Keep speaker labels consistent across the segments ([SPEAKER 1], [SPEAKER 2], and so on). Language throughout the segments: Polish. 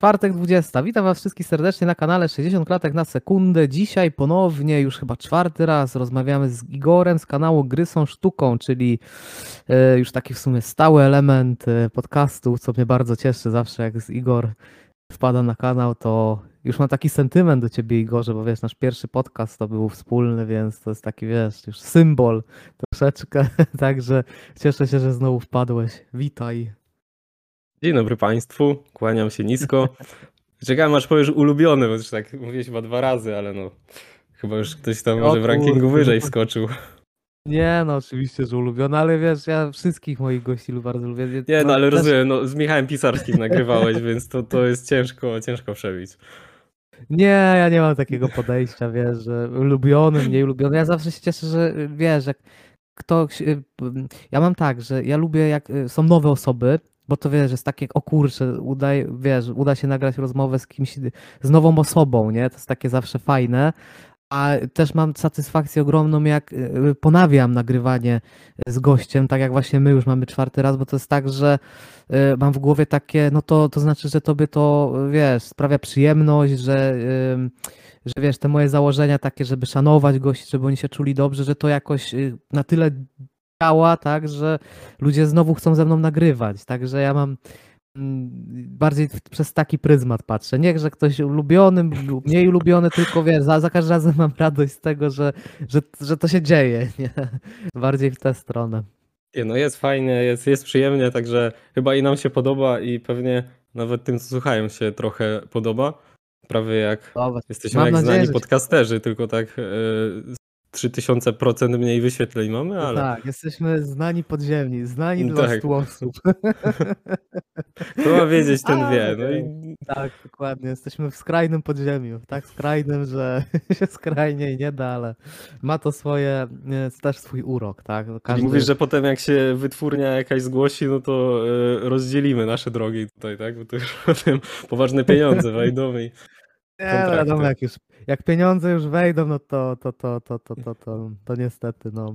[SPEAKER 1] Czwartek 20. Witam Was wszystkich serdecznie na kanale 60 klatek na sekundę. Dzisiaj ponownie, już chyba czwarty raz, rozmawiamy z Igorem z kanału Gry są sztuką, czyli e, już taki w sumie stały element e, podcastu, co mnie bardzo cieszy zawsze, jak z Igor wpada na kanał, to już mam taki sentyment do Ciebie, Igorze, bo wiesz, nasz pierwszy podcast to był wspólny, więc to jest taki, wiesz, już symbol troszeczkę, także cieszę się, że znowu wpadłeś. Witaj.
[SPEAKER 2] Dzień dobry Państwu, kłaniam się nisko. Czekałem aż powiesz ulubiony, bo już tak mówiłeś chyba dwa razy, ale no chyba już ktoś tam może w rankingu wyżej
[SPEAKER 1] no
[SPEAKER 2] wskoczył.
[SPEAKER 1] Nie, no oczywiście, że ulubiony, ale wiesz, ja wszystkich moich gości bardzo lubię.
[SPEAKER 2] Nie no, ale
[SPEAKER 1] też-
[SPEAKER 2] rozumiem, no z Michałem Pisarskim nagrywałeś, więc to, to jest ciężko, ciężko przebić.
[SPEAKER 1] Nie, ja nie mam takiego podejścia, wiesz, że ulubiony, mniej ulubiony. Ja zawsze się cieszę, że wiesz, jak ktoś. y, Ja mam tak, że ja lubię, jak y, są nowe osoby, bo to wiesz, jest takie, o kurczę, udaje, wiesz, uda się nagrać rozmowę z kimś, z nową osobą, nie? To jest takie zawsze fajne. A też mam satysfakcję ogromną, jak y, ponawiam nagrywanie z gościem, tak jak właśnie my już mamy czwarty raz, bo to jest tak, że y, mam w głowie takie, no to, to znaczy, że tobie to, wiesz, sprawia przyjemność, że, że wiesz, te moje założenia takie, żeby szanować gości, żeby oni się czuli dobrze, że to jakoś y, na tyle działa, tak, że ludzie znowu chcą ze mną nagrywać, także ja mam mm, bardziej przez taki pryzmat patrzę. Nie, że ktoś ulubiony, lub mniej ulubiony, tylko wiesz, za, za każdym razem mam radość z tego, że, że, że to się dzieje, nie? Bardziej w tę stronę.
[SPEAKER 2] No, jest fajnie, jest, jest przyjemnie, także chyba i nam się podoba i pewnie nawet tym, co słuchają się trochę podoba. Prawie jak
[SPEAKER 1] Dobra.
[SPEAKER 2] jesteśmy
[SPEAKER 1] Mam
[SPEAKER 2] jak
[SPEAKER 1] nadzieję,
[SPEAKER 2] znani podcasterzy, tylko tak e, 3000% mniej wyświetleń mamy, ale
[SPEAKER 1] Tak, jesteśmy znani podziemni, znani
[SPEAKER 2] Tak.
[SPEAKER 1] dla 100 osób.
[SPEAKER 2] kto ma wiedzieć, ten
[SPEAKER 1] A,
[SPEAKER 2] wie. No
[SPEAKER 1] okej.
[SPEAKER 2] i
[SPEAKER 1] Tak, dokładnie. Jesteśmy w skrajnym podziemiu. Tak skrajnym, że się skrajniej nie da, ale ma to swoje, też swój urok, tak?
[SPEAKER 2] Czyli mówisz, że potem jak się wytwórnia jakaś zgłosi, no to e, rozdzielimy nasze drogi tutaj, tak? Bo to już potem poważne pieniądze wejdą i
[SPEAKER 1] Nie,
[SPEAKER 2] kontrakty.
[SPEAKER 1] wiadomo, jak już, jak pieniądze już wejdą, no to, to, to, to, to, to, to, to niestety, no.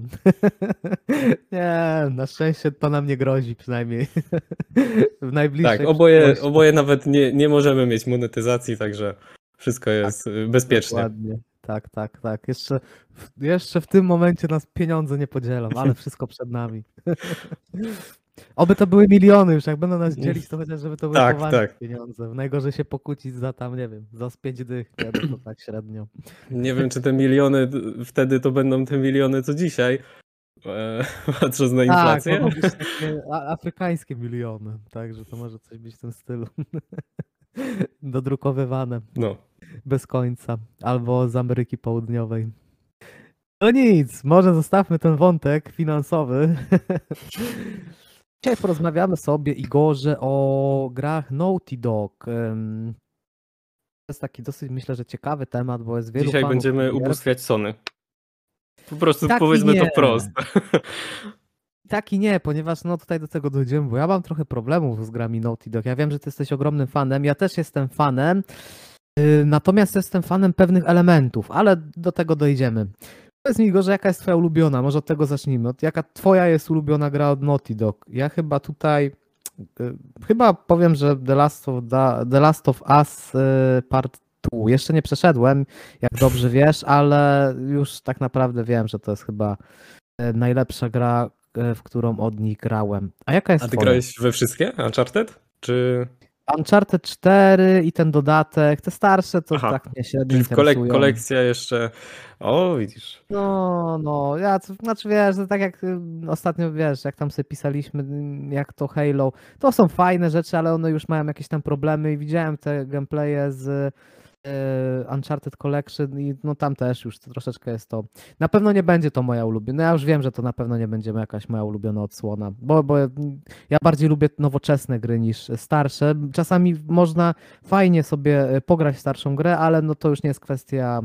[SPEAKER 1] Nie, na szczęście to nam nie grozi przynajmniej w najbliższej
[SPEAKER 2] tak, oboje, oboje nawet nie, nie możemy mieć monetyzacji, także wszystko jest e, bezpiecznie.
[SPEAKER 1] Dokładnie. Tak, tak, tak. Jeszcze w, jeszcze w tym momencie nas pieniądze nie podzielą, ale wszystko przed nami. Oby to były miliony już, jak będą nas dzielić, to chociaż żeby to były
[SPEAKER 2] Tak,
[SPEAKER 1] poważne
[SPEAKER 2] tak.
[SPEAKER 1] pieniądze. Najgorzej się pokłócić za tam, nie wiem, za z pięć dych, to tak średnio.
[SPEAKER 2] Nie wiem, czy te miliony wtedy to będą te miliony co dzisiaj, e, patrząc na
[SPEAKER 1] Tak,
[SPEAKER 2] inflację.
[SPEAKER 1] a- afrykańskie miliony, także to może coś być w tym stylu. Dodrukowywane
[SPEAKER 2] No.
[SPEAKER 1] bez końca, albo z Ameryki Południowej. No nic, może zostawmy ten wątek finansowy. Dzisiaj porozmawiamy sobie, Igorze, o grach Naughty Dog. To jest taki dosyć, myślę, że ciekawy temat, bo jest wielu
[SPEAKER 2] Dzisiaj
[SPEAKER 1] fanów
[SPEAKER 2] będziemy
[SPEAKER 1] gier.
[SPEAKER 2] ubóstwiać Sony. Po prostu
[SPEAKER 1] Tak
[SPEAKER 2] powiedzmy to wprost.
[SPEAKER 1] Tak i nie, ponieważ no tutaj do tego dojdziemy, bo ja mam trochę problemów z grami Naughty Dog. Ja wiem, że ty jesteś ogromnym fanem, ja też jestem fanem, yy, natomiast jestem fanem pewnych elementów, ale do tego dojdziemy. Powiedz mi, Igorze, jaka jest twoja ulubiona? Może od tego zacznijmy. Od jaka twoja jest ulubiona gra od Naughty Dog? Ja chyba tutaj, yy, chyba powiem, że The Last of, The Last of Us yy, Part 2. Jeszcze nie przeszedłem, jak dobrze wiesz, ale już tak naprawdę wiem, że to jest chyba e, najlepsza gra, w którą od nich grałem. A jaka jest
[SPEAKER 2] A ty
[SPEAKER 1] twoja?
[SPEAKER 2] grałeś we wszystkie Uncharted? Czy,
[SPEAKER 1] Uncharted 4 i ten dodatek, te starsze to
[SPEAKER 2] Aha.
[SPEAKER 1] tak mnie średnio
[SPEAKER 2] czyli kolek kolekcja jeszcze... O, widzisz.
[SPEAKER 1] No, no, ja, to znaczy wiesz, że tak jak y, ostatnio, wiesz, jak tam sobie pisaliśmy, y, jak to Halo, to są fajne rzeczy, ale one już mają jakieś tam problemy i widziałem te gameplaye z Uncharted Collection i no tam też już troszeczkę jest to, na pewno nie będzie to moja ulubiona, ja już wiem, że to na pewno nie będzie jakaś moja ulubiona odsłona, bo, bo ja bardziej lubię nowoczesne gry niż starsze, czasami można fajnie sobie y, pograć starszą grę, ale no to już nie jest kwestia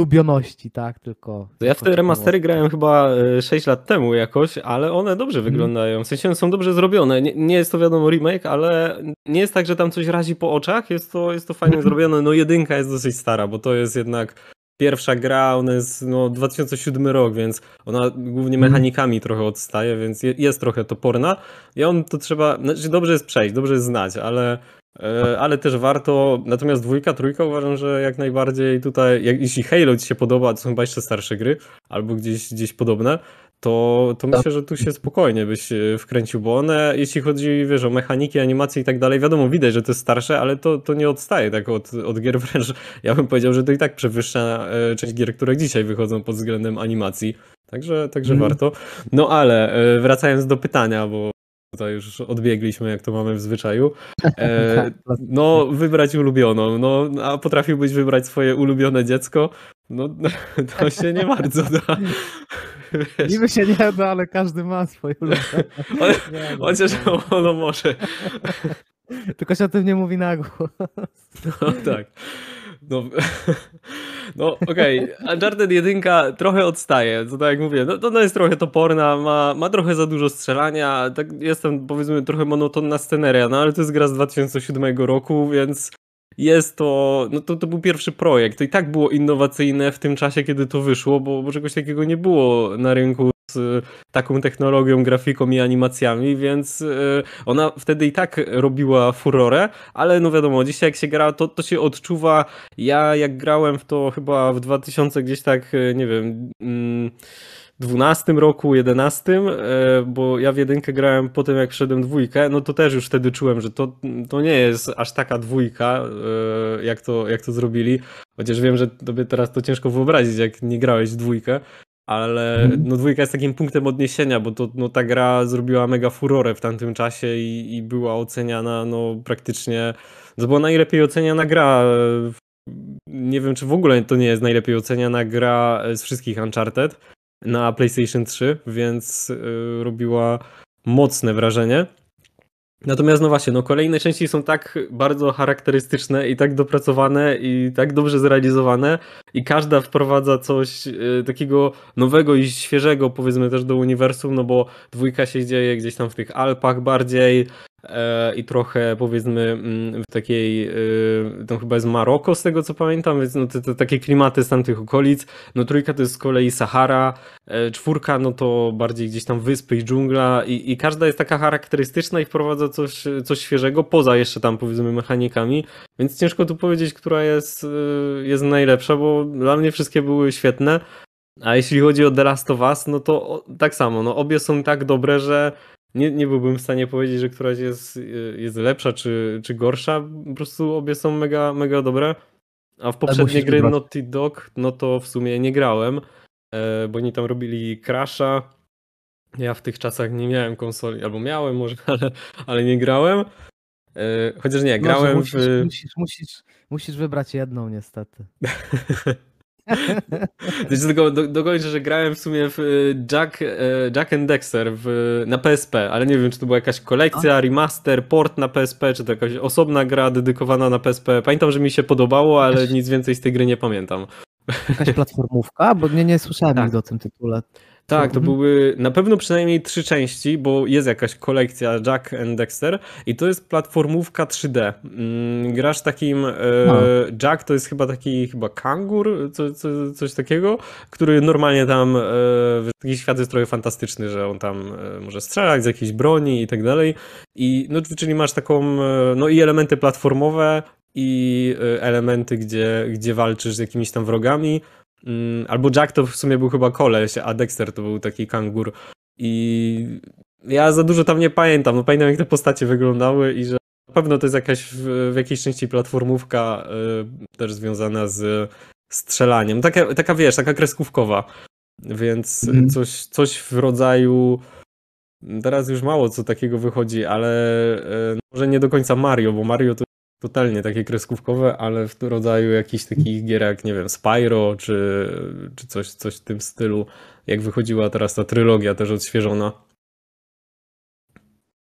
[SPEAKER 1] ulubioności, tak, tylko...
[SPEAKER 2] Ja w te remastery grałem chyba e, 6 lat temu jakoś, ale one dobrze
[SPEAKER 1] Mhm.
[SPEAKER 2] wyglądają. W sensie są dobrze zrobione. Nie, nie jest to wiadomo remake, ale nie jest tak, że tam coś razi po oczach. Jest to, jest to fajnie zrobione. No jedynka jest dosyć stara, bo to jest jednak pierwsza gra, ona jest no 2007 rok, więc ona głównie
[SPEAKER 1] Mhm.
[SPEAKER 2] mechanikami trochę odstaje, więc je, jest trochę toporna. I on to trzeba, znaczy dobrze jest przejść, dobrze jest znać, ale e, ale też warto. Natomiast dwójka, trójka uważam, że jak najbardziej tutaj, jak, jeśli Halo ci się podoba, to są chyba jeszcze starsze gry, albo gdzieś, gdzieś podobne, to, to myślę, że tu się spokojnie byś e, wkręcił, bo one, jeśli chodzi, wiesz, o mechaniki, animacje i tak dalej, wiadomo, widać, że to jest starsze, ale to, to nie odstaje tak od, od gier, wręcz ja bym powiedział, że to i tak przewyższa e, część gier, które dzisiaj wychodzą pod względem animacji, także, także
[SPEAKER 1] Mhm.
[SPEAKER 2] warto. No ale e, wracając do pytania, bo tutaj już odbiegliśmy, jak to mamy w zwyczaju. E,
[SPEAKER 1] Tak,
[SPEAKER 2] no, wybrać ulubioną. No, a potrafiłbyś wybrać swoje ulubione dziecko? No, to się nie bardzo da. Wiesz,
[SPEAKER 1] Niby się nie da, ale każdy ma swoje ulubione.
[SPEAKER 2] Chociaż
[SPEAKER 1] no.
[SPEAKER 2] ono może.
[SPEAKER 1] Tylko się o tym nie mówi na głos.
[SPEAKER 2] No tak. No, no okej, Uncharted 1 trochę odstaje, to tak jak mówię, no, to ona jest trochę toporna, ma, ma trochę za dużo strzelania, tak jest tam powiedzmy trochę monotonna sceneria, no ale to jest gra z 2007 roku, więc jest to, no to, to był pierwszy projekt, to i tak było innowacyjne w tym czasie, kiedy to wyszło, bo, bo czegoś takiego nie było na rynku z y, taką technologią, grafiką i animacjami, więc y, ona wtedy i tak robiła furorę, ale no wiadomo, dzisiaj jak się gra, to, to się odczuwa. Ja jak grałem w to chyba w 2000 gdzieś tak, e, nie wiem, mm, 12 roku, 11, e, bo ja w jedynkę grałem po tym jak wszedłem dwójkę, no to też już wtedy czułem, że to, to nie jest aż taka dwójka, e, jak to, jak to zrobili. Chociaż wiem, że tobie teraz to ciężko wyobrazić, jak nie grałeś w dwójkę. Ale
[SPEAKER 1] Mhm.
[SPEAKER 2] no dwójka jest takim punktem odniesienia, bo to, no, ta gra zrobiła mega furorę w tamtym czasie i, i była oceniana no, praktycznie. To była najlepiej oceniana gra. Nie wiem, czy w ogóle to nie jest najlepiej oceniana gra z wszystkich Uncharted na PlayStation 3, więc y, robiła mocne wrażenie. Natomiast no właśnie, no kolejne części są tak bardzo charakterystyczne i tak dopracowane i tak dobrze zrealizowane i każda wprowadza coś y, takiego nowego i świeżego powiedzmy też do uniwersum, no bo dwójka się dzieje gdzieś tam w tych Alpach bardziej i trochę powiedzmy mm, w takiej, tam chyba jest Maroko z tego co pamiętam, więc no te, te takie klimaty z tamtych okolic, no trójka to jest z kolei Sahara, e, czwórka no to bardziej gdzieś tam wyspy i dżungla i, i każda jest taka charakterystyczna i wprowadza coś, coś świeżego, poza jeszcze tam powiedzmy mechanikami, więc ciężko tu powiedzieć, która jest, jest najlepsza, bo dla mnie wszystkie były świetne. A jeśli chodzi o The Last of Us, no to tak samo, no obie są tak dobre, że nie, nie byłbym w stanie powiedzieć, że któraś jest, y, jest lepsza czy, czy gorsza. Po prostu obie są mega, mega dobre. A w poprzednie
[SPEAKER 1] musisz
[SPEAKER 2] gry
[SPEAKER 1] wybrać.
[SPEAKER 2] Naughty Dog, no to w sumie nie grałem, e, bo oni tam robili Crasha. Ja w tych czasach nie miałem konsoli, albo miałem może, ale, ale nie grałem. E, Chociaż nie, grałem
[SPEAKER 1] musisz,
[SPEAKER 2] w...
[SPEAKER 1] musisz, musisz, musisz wybrać jedną niestety.
[SPEAKER 2] Znaczy, tylko do, dokończę, że grałem w sumie w y, Jack, e, Jack and Dexter w, na PSP, ale nie wiem, czy to była jakaś kolekcja, remaster, port na PSP, czy to jakaś osobna gra dedykowana na PSP. Pamiętam, że mi się podobało, ale nic więcej z tej gry nie pamiętam.
[SPEAKER 1] Jakaś platformówka? Bo nie, nie słyszałem
[SPEAKER 2] Tak.
[SPEAKER 1] nigdy o tym tytule.
[SPEAKER 2] Tak, to
[SPEAKER 1] Mhm.
[SPEAKER 2] były na pewno przynajmniej trzy części, bo jest jakaś kolekcja Jack and Dexter i to jest platformówka 3D. Mm, Grasz takim. E,
[SPEAKER 1] No.
[SPEAKER 2] Jack to jest chyba taki chyba kangur, co, co, coś takiego, który normalnie tam. E, taki świat jest trochę fantastyczny, że on tam e, może strzelać z jakiejś broni i tak dalej. I no, czyli masz taką. No i elementy platformowe. I elementy, gdzie, gdzie walczysz z jakimiś tam wrogami. Mm, Albo Jack to w sumie był chyba koleś, a Dexter to był taki kangur. I ja za dużo tam nie pamiętam. No pamiętam jak te postacie wyglądały i że na pewno to jest jakaś w, w jakiejś części platformówka y, też związana z strzelaniem. Taka, taka wiesz, taka kreskówkowa. Więc
[SPEAKER 1] Mhm.
[SPEAKER 2] coś, coś w rodzaju. Teraz już mało co takiego wychodzi, ale y, może nie do końca Mario, bo Mario to totalnie takie kreskówkowe, ale w rodzaju jakichś takich gier jak, nie wiem, Spyro, czy, czy coś, coś w tym stylu, jak wychodziła teraz ta trylogia też odświeżona.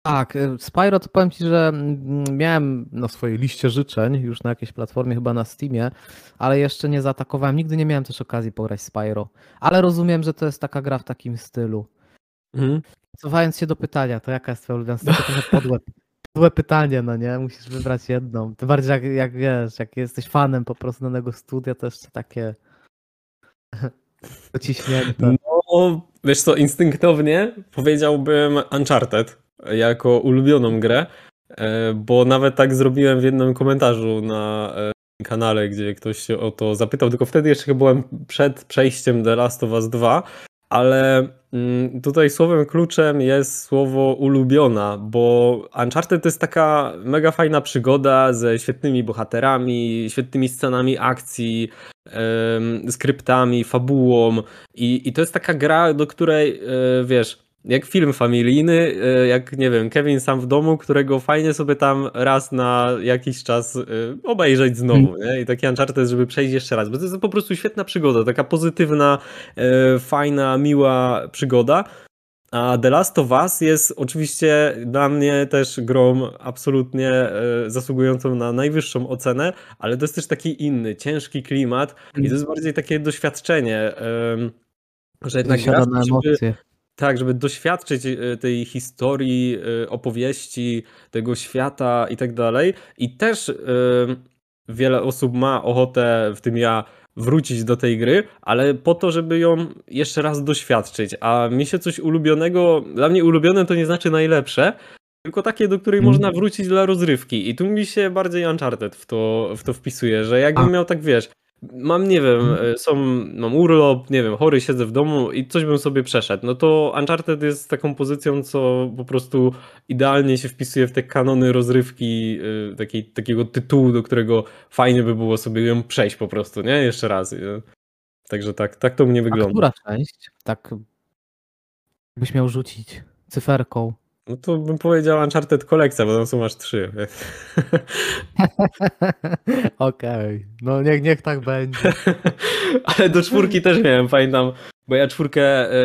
[SPEAKER 1] Tak, y, Spyro to powiem ci, że mm, miałem na swojej liście życzeń już na jakiejś platformie, chyba na Steamie, ale jeszcze nie zaatakowałem. Nigdy nie miałem też okazji pograć Spyro. Ale rozumiem, że to jest taka gra w takim stylu.
[SPEAKER 2] Mhm.
[SPEAKER 1] Cofając się do pytania, to jaka jest twoja ulubiona? To trochę podłe, podłe pytanie, no nie? Musisz wybrać jedną. Tym bardziej jak, jak wiesz, jak jesteś fanem po prostu danego studia, to jeszcze takie dociśnięte.
[SPEAKER 2] No, wiesz co, instynktownie powiedziałbym Uncharted jako ulubioną grę. e, bo nawet tak zrobiłem w jednym komentarzu na e, kanale, gdzie ktoś się o to zapytał, tylko wtedy jeszcze byłem przed przejściem The Last of Us 2, ale mm, tutaj słowem kluczem jest słowo ulubiona, bo Uncharted to jest taka mega fajna przygoda ze świetnymi bohaterami, świetnymi scenami akcji, skryptami, fabułą i, i to jest taka gra, do której wiesz, jak film familijny, e, jak nie wiem, Kevin sam w domu, którego fajnie sobie tam raz na jakiś czas e, obejrzeć znowu, nie? I taki Uncharted, żeby przejść jeszcze raz, bo to jest po prostu świetna przygoda, taka pozytywna, e, fajna, miła przygoda. A The Last of Us jest oczywiście dla mnie też grą absolutnie zasługującą na najwyższą ocenę, ale to jest też taki inny, ciężki klimat i to jest bardziej takie doświadczenie, że jednak gra, żeby, tak, żeby doświadczyć e, tej historii, e, opowieści, tego świata i tak dalej. I też e, wiele osób ma ochotę, w tym ja, wrócić do tej gry, ale po to, żeby ją jeszcze raz doświadczyć. A mi się coś ulubionego, dla mnie ulubione to nie znaczy najlepsze, tylko takie, do której mm. można wrócić dla rozrywki. I tu mi się bardziej Uncharted w to, w to wpisuje, że jakbym A. miał tak, wiesz, mam, nie wiem, mhm. e, są, mam urlop, nie wiem, chory, siedzę w domu i coś bym sobie przeszedł, no to Uncharted jest taką pozycją, co po prostu idealnie się wpisuje w te kanony rozrywki e, takiej, takiego tytułu, do którego fajnie by było sobie ją przejść po prostu, nie? Jeszcze raz. Nie? Także tak, tak to mnie wygląda. A
[SPEAKER 1] która część? Tak byś miał rzucić cyferką.
[SPEAKER 2] No to bym powiedział Uncharted kolekcja, bo tam są aż trzy.
[SPEAKER 1] Okej, okay. no niech, niech tak będzie.
[SPEAKER 2] Ale do czwórki też miałem, pamiętam, bo ja czwórkę, e,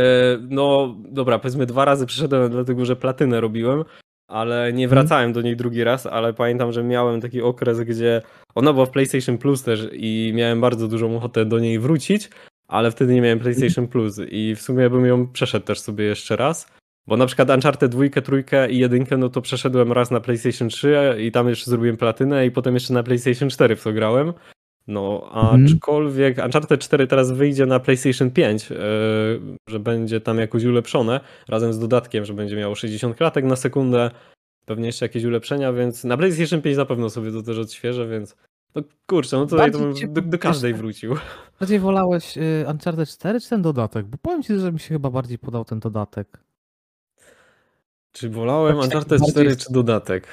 [SPEAKER 2] no dobra, powiedzmy dwa razy przyszedłem, dlatego że platynę robiłem, ale nie mhm. wracałem do niej drugi raz, ale pamiętam, że miałem taki okres, gdzie ona była w PlayStation Plus też i miałem bardzo dużą ochotę do niej wrócić, ale wtedy nie miałem PlayStation Plus i w sumie bym ją przeszedł też sobie jeszcze raz. Bo na przykład Uncharted 2, trójkę i jedynkę, no to przeszedłem raz na PlayStation 3 i tam jeszcze zrobiłem platynę i potem jeszcze na PlayStation 4 w to grałem. No, mhm. aczkolwiek mm. Uncharted 4 teraz wyjdzie na PlayStation 5, yy, e, że będzie tam jakoś ulepszone, razem z dodatkiem, że będzie miało 60 klatek na sekundę, pewnie jeszcze jakieś ulepszenia, więc na PlayStation 5 na pewno sobie to też odświeżę, więc no kurczę, no tutaj to bym do, do, każdej wrócił.
[SPEAKER 1] Bardziej wolałeś y, Uncharted 4 czy ten dodatek? Bo powiem ci, że mi się chyba bardziej podał ten dodatek.
[SPEAKER 2] Czy wolałem tak, Uncharted 4 czy dodatek?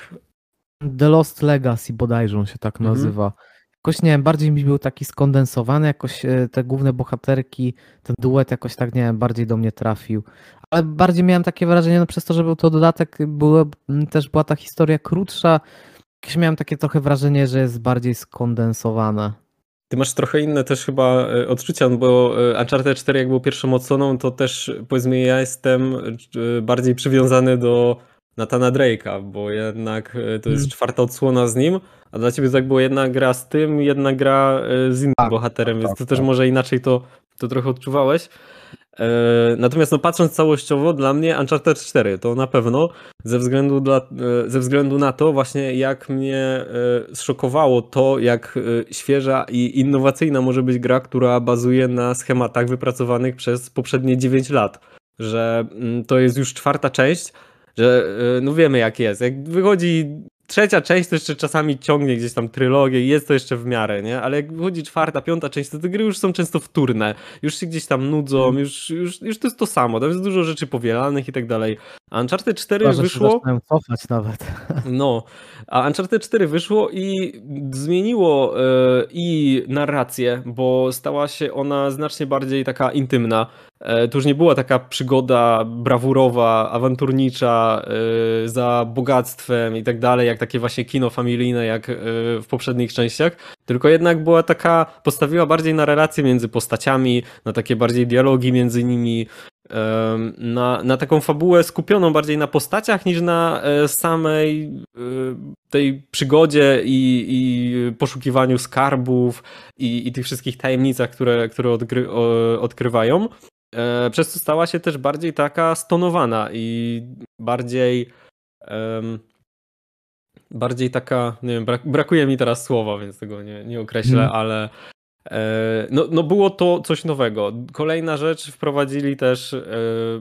[SPEAKER 1] The Lost Legacy bodajże on się tak mhm. nazywa. Jakoś nie wiem, bardziej mi był taki skondensowany, jakoś e, te główne bohaterki, ten duet jakoś tak, nie wiem, bardziej do mnie trafił. Ale bardziej miałem takie wrażenie, no przez to, że był to dodatek, było, też była ta historia krótsza, jakieś miałem takie trochę wrażenie, że jest bardziej skondensowana.
[SPEAKER 2] Ty masz trochę inne też chyba e, odczucia, no bo e, Uncharted 4 jak było pierwszą odsłoną, to też powiedzmy ja jestem e, bardziej przywiązany do Natana Drake'a, bo jednak to jest mm. czwarta odsłona z nim, a dla ciebie to tak było jedna gra z tym, jedna gra z innym tak, bohaterem, tak, więc to tak, też tak. może inaczej to, to trochę odczuwałeś. E, natomiast no, patrząc całościowo, dla mnie Uncharted 4 to na pewno ze względu, dla, e, ze względu na to właśnie jak mnie e, zszokowało to, jak świeża i innowacyjna może być gra, która bazuje na schematach wypracowanych przez poprzednie 9 lat. Że mm, to jest już czwarta część, że no wiemy jak jest. Jak wychodzi trzecia część to jeszcze czasami ciągnie gdzieś tam trylogię i jest to jeszcze w miarę, nie? Ale jak wychodzi czwarta, piąta część, to te gry już są często wtórne. Już się gdzieś tam nudzą, mm. już, już, już to jest to samo. Tam jest dużo rzeczy powielanych i tak dalej. A Uncharted 4 Może wyszło...
[SPEAKER 1] cofać nawet.
[SPEAKER 2] No. A Uncharted 4 wyszło i zmieniło yy, i narrację, bo stała się ona znacznie bardziej taka intymna. E, to już nie była taka przygoda brawurowa, awanturnicza, e, za bogactwem i tak dalej, jak takie właśnie kino familijne, jak e, w poprzednich częściach, tylko jednak była taka, postawiła bardziej na relacje między postaciami, na takie bardziej dialogi między nimi, na, na taką fabułę skupioną bardziej na postaciach niż na samej tej przygodzie i, i poszukiwaniu skarbów i, i tych wszystkich tajemnicach, które, które odgry, odkrywają. E, przez co stała się też bardziej taka stonowana i bardziej um, bardziej taka, nie wiem, brak, brakuje mi teraz słowa, więc tego nie, nie określę, hmm. ale E, no, no było to coś nowego. Kolejna rzecz, wprowadzili też e,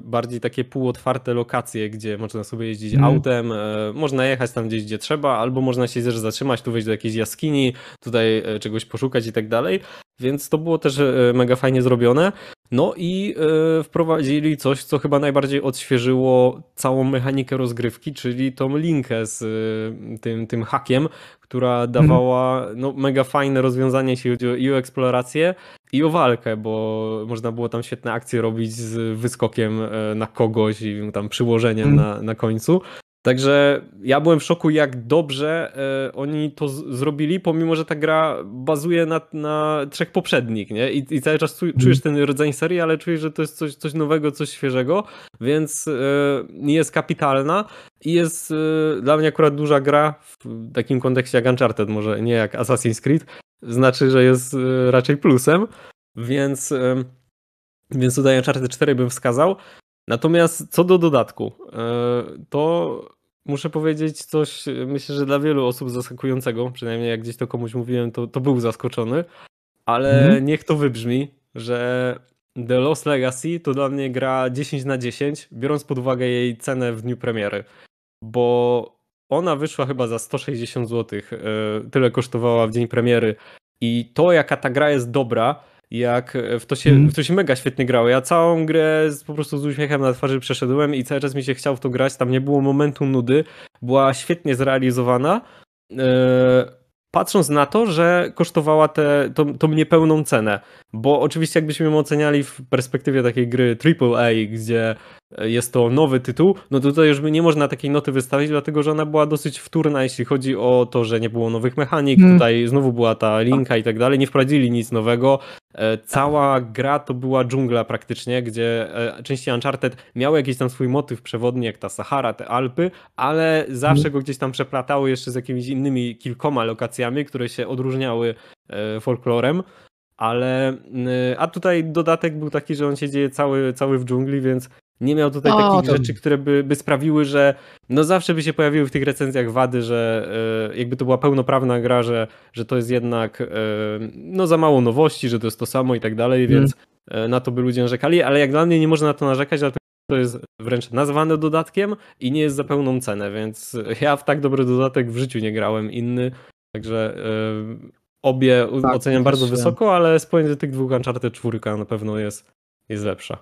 [SPEAKER 2] bardziej takie półotwarte lokacje, gdzie można sobie jeździć
[SPEAKER 1] Mhm.
[SPEAKER 2] autem, e, można jechać tam gdzieś, gdzie trzeba, albo można się też zatrzymać, tu wejść do jakiejś jaskini, tutaj e, czegoś poszukać i tak dalej. Więc to było też e, mega fajnie zrobione. No i e, wprowadzili coś, co chyba najbardziej odświeżyło całą mechanikę rozgrywki, czyli tą linkę z e, tym, tym hakiem, która dawała no, mega fajne rozwiązanie, jeśli chodzi o i o eksplorację, i o walkę, bo można było tam świetne akcje robić z wyskokiem e, na kogoś i tam przyłożeniem
[SPEAKER 1] Mm.
[SPEAKER 2] na, na końcu. Także ja byłem w szoku, jak dobrze e, oni to zrobili, pomimo że ta gra bazuje na, na trzech poprzednich, nie? I, i cały czas czu- czujesz ten rodzaj serii, ale czujesz, że to jest coś, coś nowego, coś świeżego, więc e, jest kapitalna i jest e, dla mnie akurat duża gra w takim kontekście jak Uncharted, może nie jak Assassin's Creed, znaczy, że jest raczej plusem, więc, więc tutaj Uncharted 4 bym wskazał. Natomiast co do dodatku, to muszę powiedzieć coś, e, myślę, że dla wielu osób zaskakującego, przynajmniej jak gdzieś to komuś mówiłem, to, to był zaskoczony, ale
[SPEAKER 1] Mhm.
[SPEAKER 2] niech to wybrzmi, że The Lost Legacy to dla mnie gra 10 na 10, biorąc pod uwagę jej cenę w dniu premiery, bo ona wyszła chyba za 160 zł, tyle kosztowała w dzień premiery i to jaka ta gra jest dobra, jak w to się,
[SPEAKER 1] Mhm.
[SPEAKER 2] w to się mega świetnie grało. Ja całą grę z, po prostu z uśmiechem na twarzy przeszedłem i cały czas mi się chciał w to grać, tam nie było momentu nudy, była świetnie zrealizowana. E, Patrząc na to, że kosztowała tę tą, tą niepełną cenę, bo oczywiście jakbyśmy ją oceniali w perspektywie takiej gry AAA, gdzie jest to nowy tytuł, no tutaj już nie można takiej noty wystawić, dlatego że ona była dosyć wtórna, jeśli chodzi o to, że nie było nowych mechanik,
[SPEAKER 1] Mm.
[SPEAKER 2] tutaj znowu była ta linka i tak dalej, nie wprowadzili nic nowego. E, Cała gra to była dżungla praktycznie, gdzie e, części Uncharted miały jakiś tam swój motyw przewodni, jak ta Sahara, te Alpy, ale zawsze go gdzieś tam przeplatały jeszcze z jakimiś innymi kilkoma lokacjami, które się odróżniały e, folklorem. Ale, a tutaj dodatek był taki, że on się dzieje cały, cały w dżungli, więc nie miał tutaj
[SPEAKER 1] O,
[SPEAKER 2] takich
[SPEAKER 1] to-
[SPEAKER 2] rzeczy, które by, by sprawiły, że no zawsze by się pojawiły w tych recenzjach wady, że y, jakby to była pełnoprawna gra, że, że to jest jednak y, no za mało nowości, że to jest to samo i tak dalej,
[SPEAKER 1] Mm.
[SPEAKER 2] więc y, na to by ludzie narzekali, ale jak dla mnie nie można na to narzekać, dlatego że to jest wręcz nazwane dodatkiem i nie jest za pełną cenę, więc ja w tak dobry dodatek w życiu nie grałem inny, także obie
[SPEAKER 1] Tak,
[SPEAKER 2] oceniam bardzo wysoko, ale z pomiędzy tych dwóch Uncharted 4 na pewno jest, jest lepsza.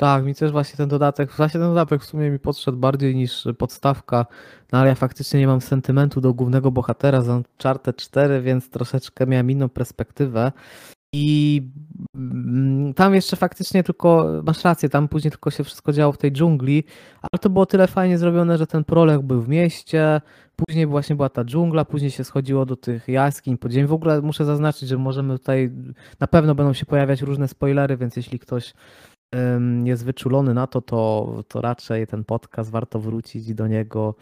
[SPEAKER 1] Tak, mi też właśnie ten dodatek, właśnie ten dodatek w sumie mi podszedł bardziej niż podstawka, no ale ja faktycznie nie mam sentymentu do głównego bohatera z Uncharted 4, więc troszeczkę miałem inną perspektywę. I mm, tam jeszcze faktycznie tylko, masz rację, tam później tylko się wszystko działo w tej dżungli, ale to było tyle fajnie zrobione, że ten prolog był w mieście, później właśnie była ta dżungla, później się schodziło do tych jaskiń, podziemi. W ogóle muszę zaznaczyć, że możemy tutaj, na pewno będą się pojawiać różne spoilery, więc jeśli ktoś jest wyczulony na to, to, to raczej ten podcast warto wrócić do niego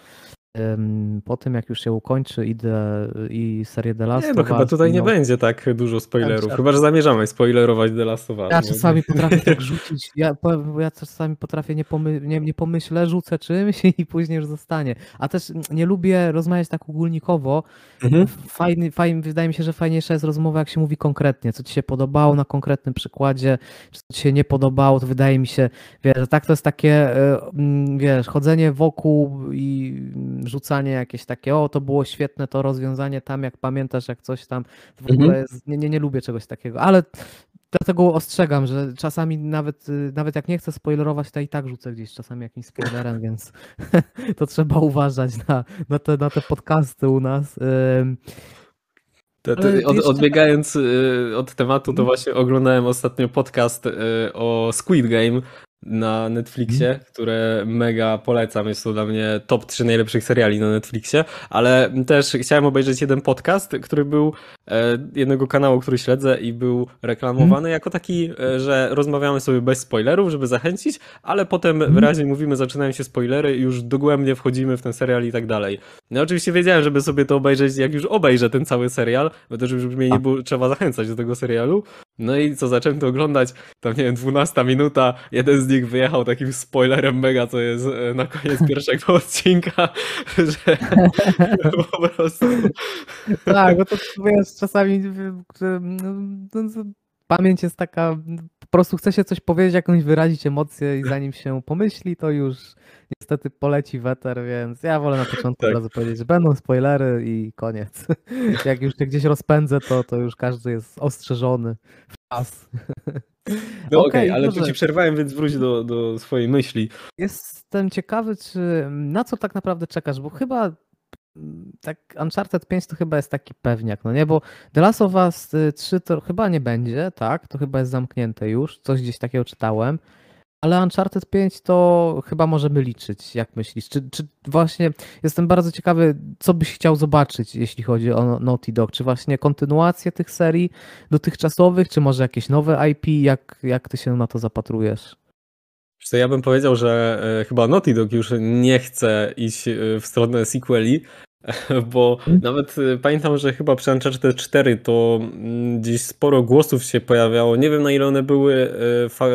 [SPEAKER 1] po tym, jak już się ukończy idę i serię The Last
[SPEAKER 2] Nie, no
[SPEAKER 1] of
[SPEAKER 2] chyba
[SPEAKER 1] Us,
[SPEAKER 2] tutaj nie
[SPEAKER 1] no,
[SPEAKER 2] będzie tak dużo spoilerów,
[SPEAKER 1] Uncharted.
[SPEAKER 2] chyba że zamierzamy spoilerować The Last of Us.
[SPEAKER 1] Ja
[SPEAKER 2] nie?
[SPEAKER 1] czasami potrafię tak rzucić, ja, bo ja czasami potrafię nie, pomy, nie, nie pomyślę, rzucę czymś i później już zostanie. A też nie lubię rozmawiać tak ogólnikowo.
[SPEAKER 2] Mhm.
[SPEAKER 1] Fajny, fajny, wydaje mi się, że fajniejsza jest rozmowa, jak się mówi konkretnie, co ci się podobało na konkretnym przykładzie, czy co ci się nie podobało, to wydaje mi się, wiesz, że tak to jest takie, e, wiesz, chodzenie wokół i rzucanie jakieś takie, o, to było świetne, to rozwiązanie tam, jak pamiętasz, jak coś tam, w
[SPEAKER 2] Mhm.
[SPEAKER 1] ogóle jest, nie, nie, nie lubię czegoś takiego, ale Dlatego ostrzegam, że czasami nawet, y, nawet jak nie chcę spoilerować, to i tak rzucę gdzieś czasami jakimś spoilerem, więc to trzeba uważać na, na, te, na te podcasty u nas.
[SPEAKER 2] To, to, od, odbiegając y, od tematu, to
[SPEAKER 1] Mhm.
[SPEAKER 2] właśnie oglądałem ostatnio podcast y, o Squid Game na Netflixie,
[SPEAKER 1] Mhm.
[SPEAKER 2] które mega polecam. Jest to dla mnie top 3 najlepszych seriali na Netflixie, ale też chciałem obejrzeć jeden podcast, który był e, jednego kanału, który śledzę i był reklamowany
[SPEAKER 1] Mhm.
[SPEAKER 2] jako taki, e, że rozmawiamy sobie bez spoilerów, żeby zachęcić, ale potem
[SPEAKER 1] Mhm.
[SPEAKER 2] wyraźnie mówimy, zaczynają się spoilery i już dogłębnie wchodzimy w ten serial i tak dalej. No oczywiście wiedziałem, żeby sobie to obejrzeć, jak już obejrzę ten cały serial, bo też już mnie nie było, trzeba zachęcać do tego serialu. No i co, zacząłem to oglądać, tam nie wiem, 12 minuta, jeden z z nich wyjechał takim spoilerem mega, co jest e, na koniec pierwszego odcinka, że po prostu...
[SPEAKER 1] Tak, bo to wiesz, czasami no, no, pamięć jest taka, po prostu chce się coś powiedzieć, jakąś wyrazić emocję i zanim się pomyśli, to już niestety poleci weter, więc ja wolę na początku
[SPEAKER 2] Tak.
[SPEAKER 1] od razu powiedzieć, że będą spoilery i koniec. Jak już się gdzieś rozpędzę, to, to już każdy jest ostrzeżony w czas.
[SPEAKER 2] No okej,
[SPEAKER 1] Okej,
[SPEAKER 2] ale tu ci przerwałem, więc wróć do, do swojej myśli.
[SPEAKER 1] Jestem ciekawy, czy na co tak naprawdę czekasz, bo chyba mm, tak Uncharted 5 to chyba jest taki pewniak, no nie, bo The Last of Us y, 3 to chyba nie będzie, tak, to chyba jest zamknięte już, coś gdzieś takiego czytałem, ale Uncharted 5 to chyba możemy liczyć, jak myślisz, czy, czy właśnie jestem bardzo ciekawy, co byś chciał zobaczyć, jeśli chodzi o Naughty Dog, czy właśnie kontynuację tych serii dotychczasowych, czy może jakieś nowe IP, jak, jak ty się na to zapatrujesz?
[SPEAKER 2] Co, ja bym powiedział, że e, chyba Naughty Dog już nie chce iść e, w stronę sequeli, bo
[SPEAKER 1] Mhm.
[SPEAKER 2] nawet e, pamiętam, że chyba przy Uncharted 4 to mm, gdzieś sporo głosów się pojawiało. Nie wiem na ile one były fa-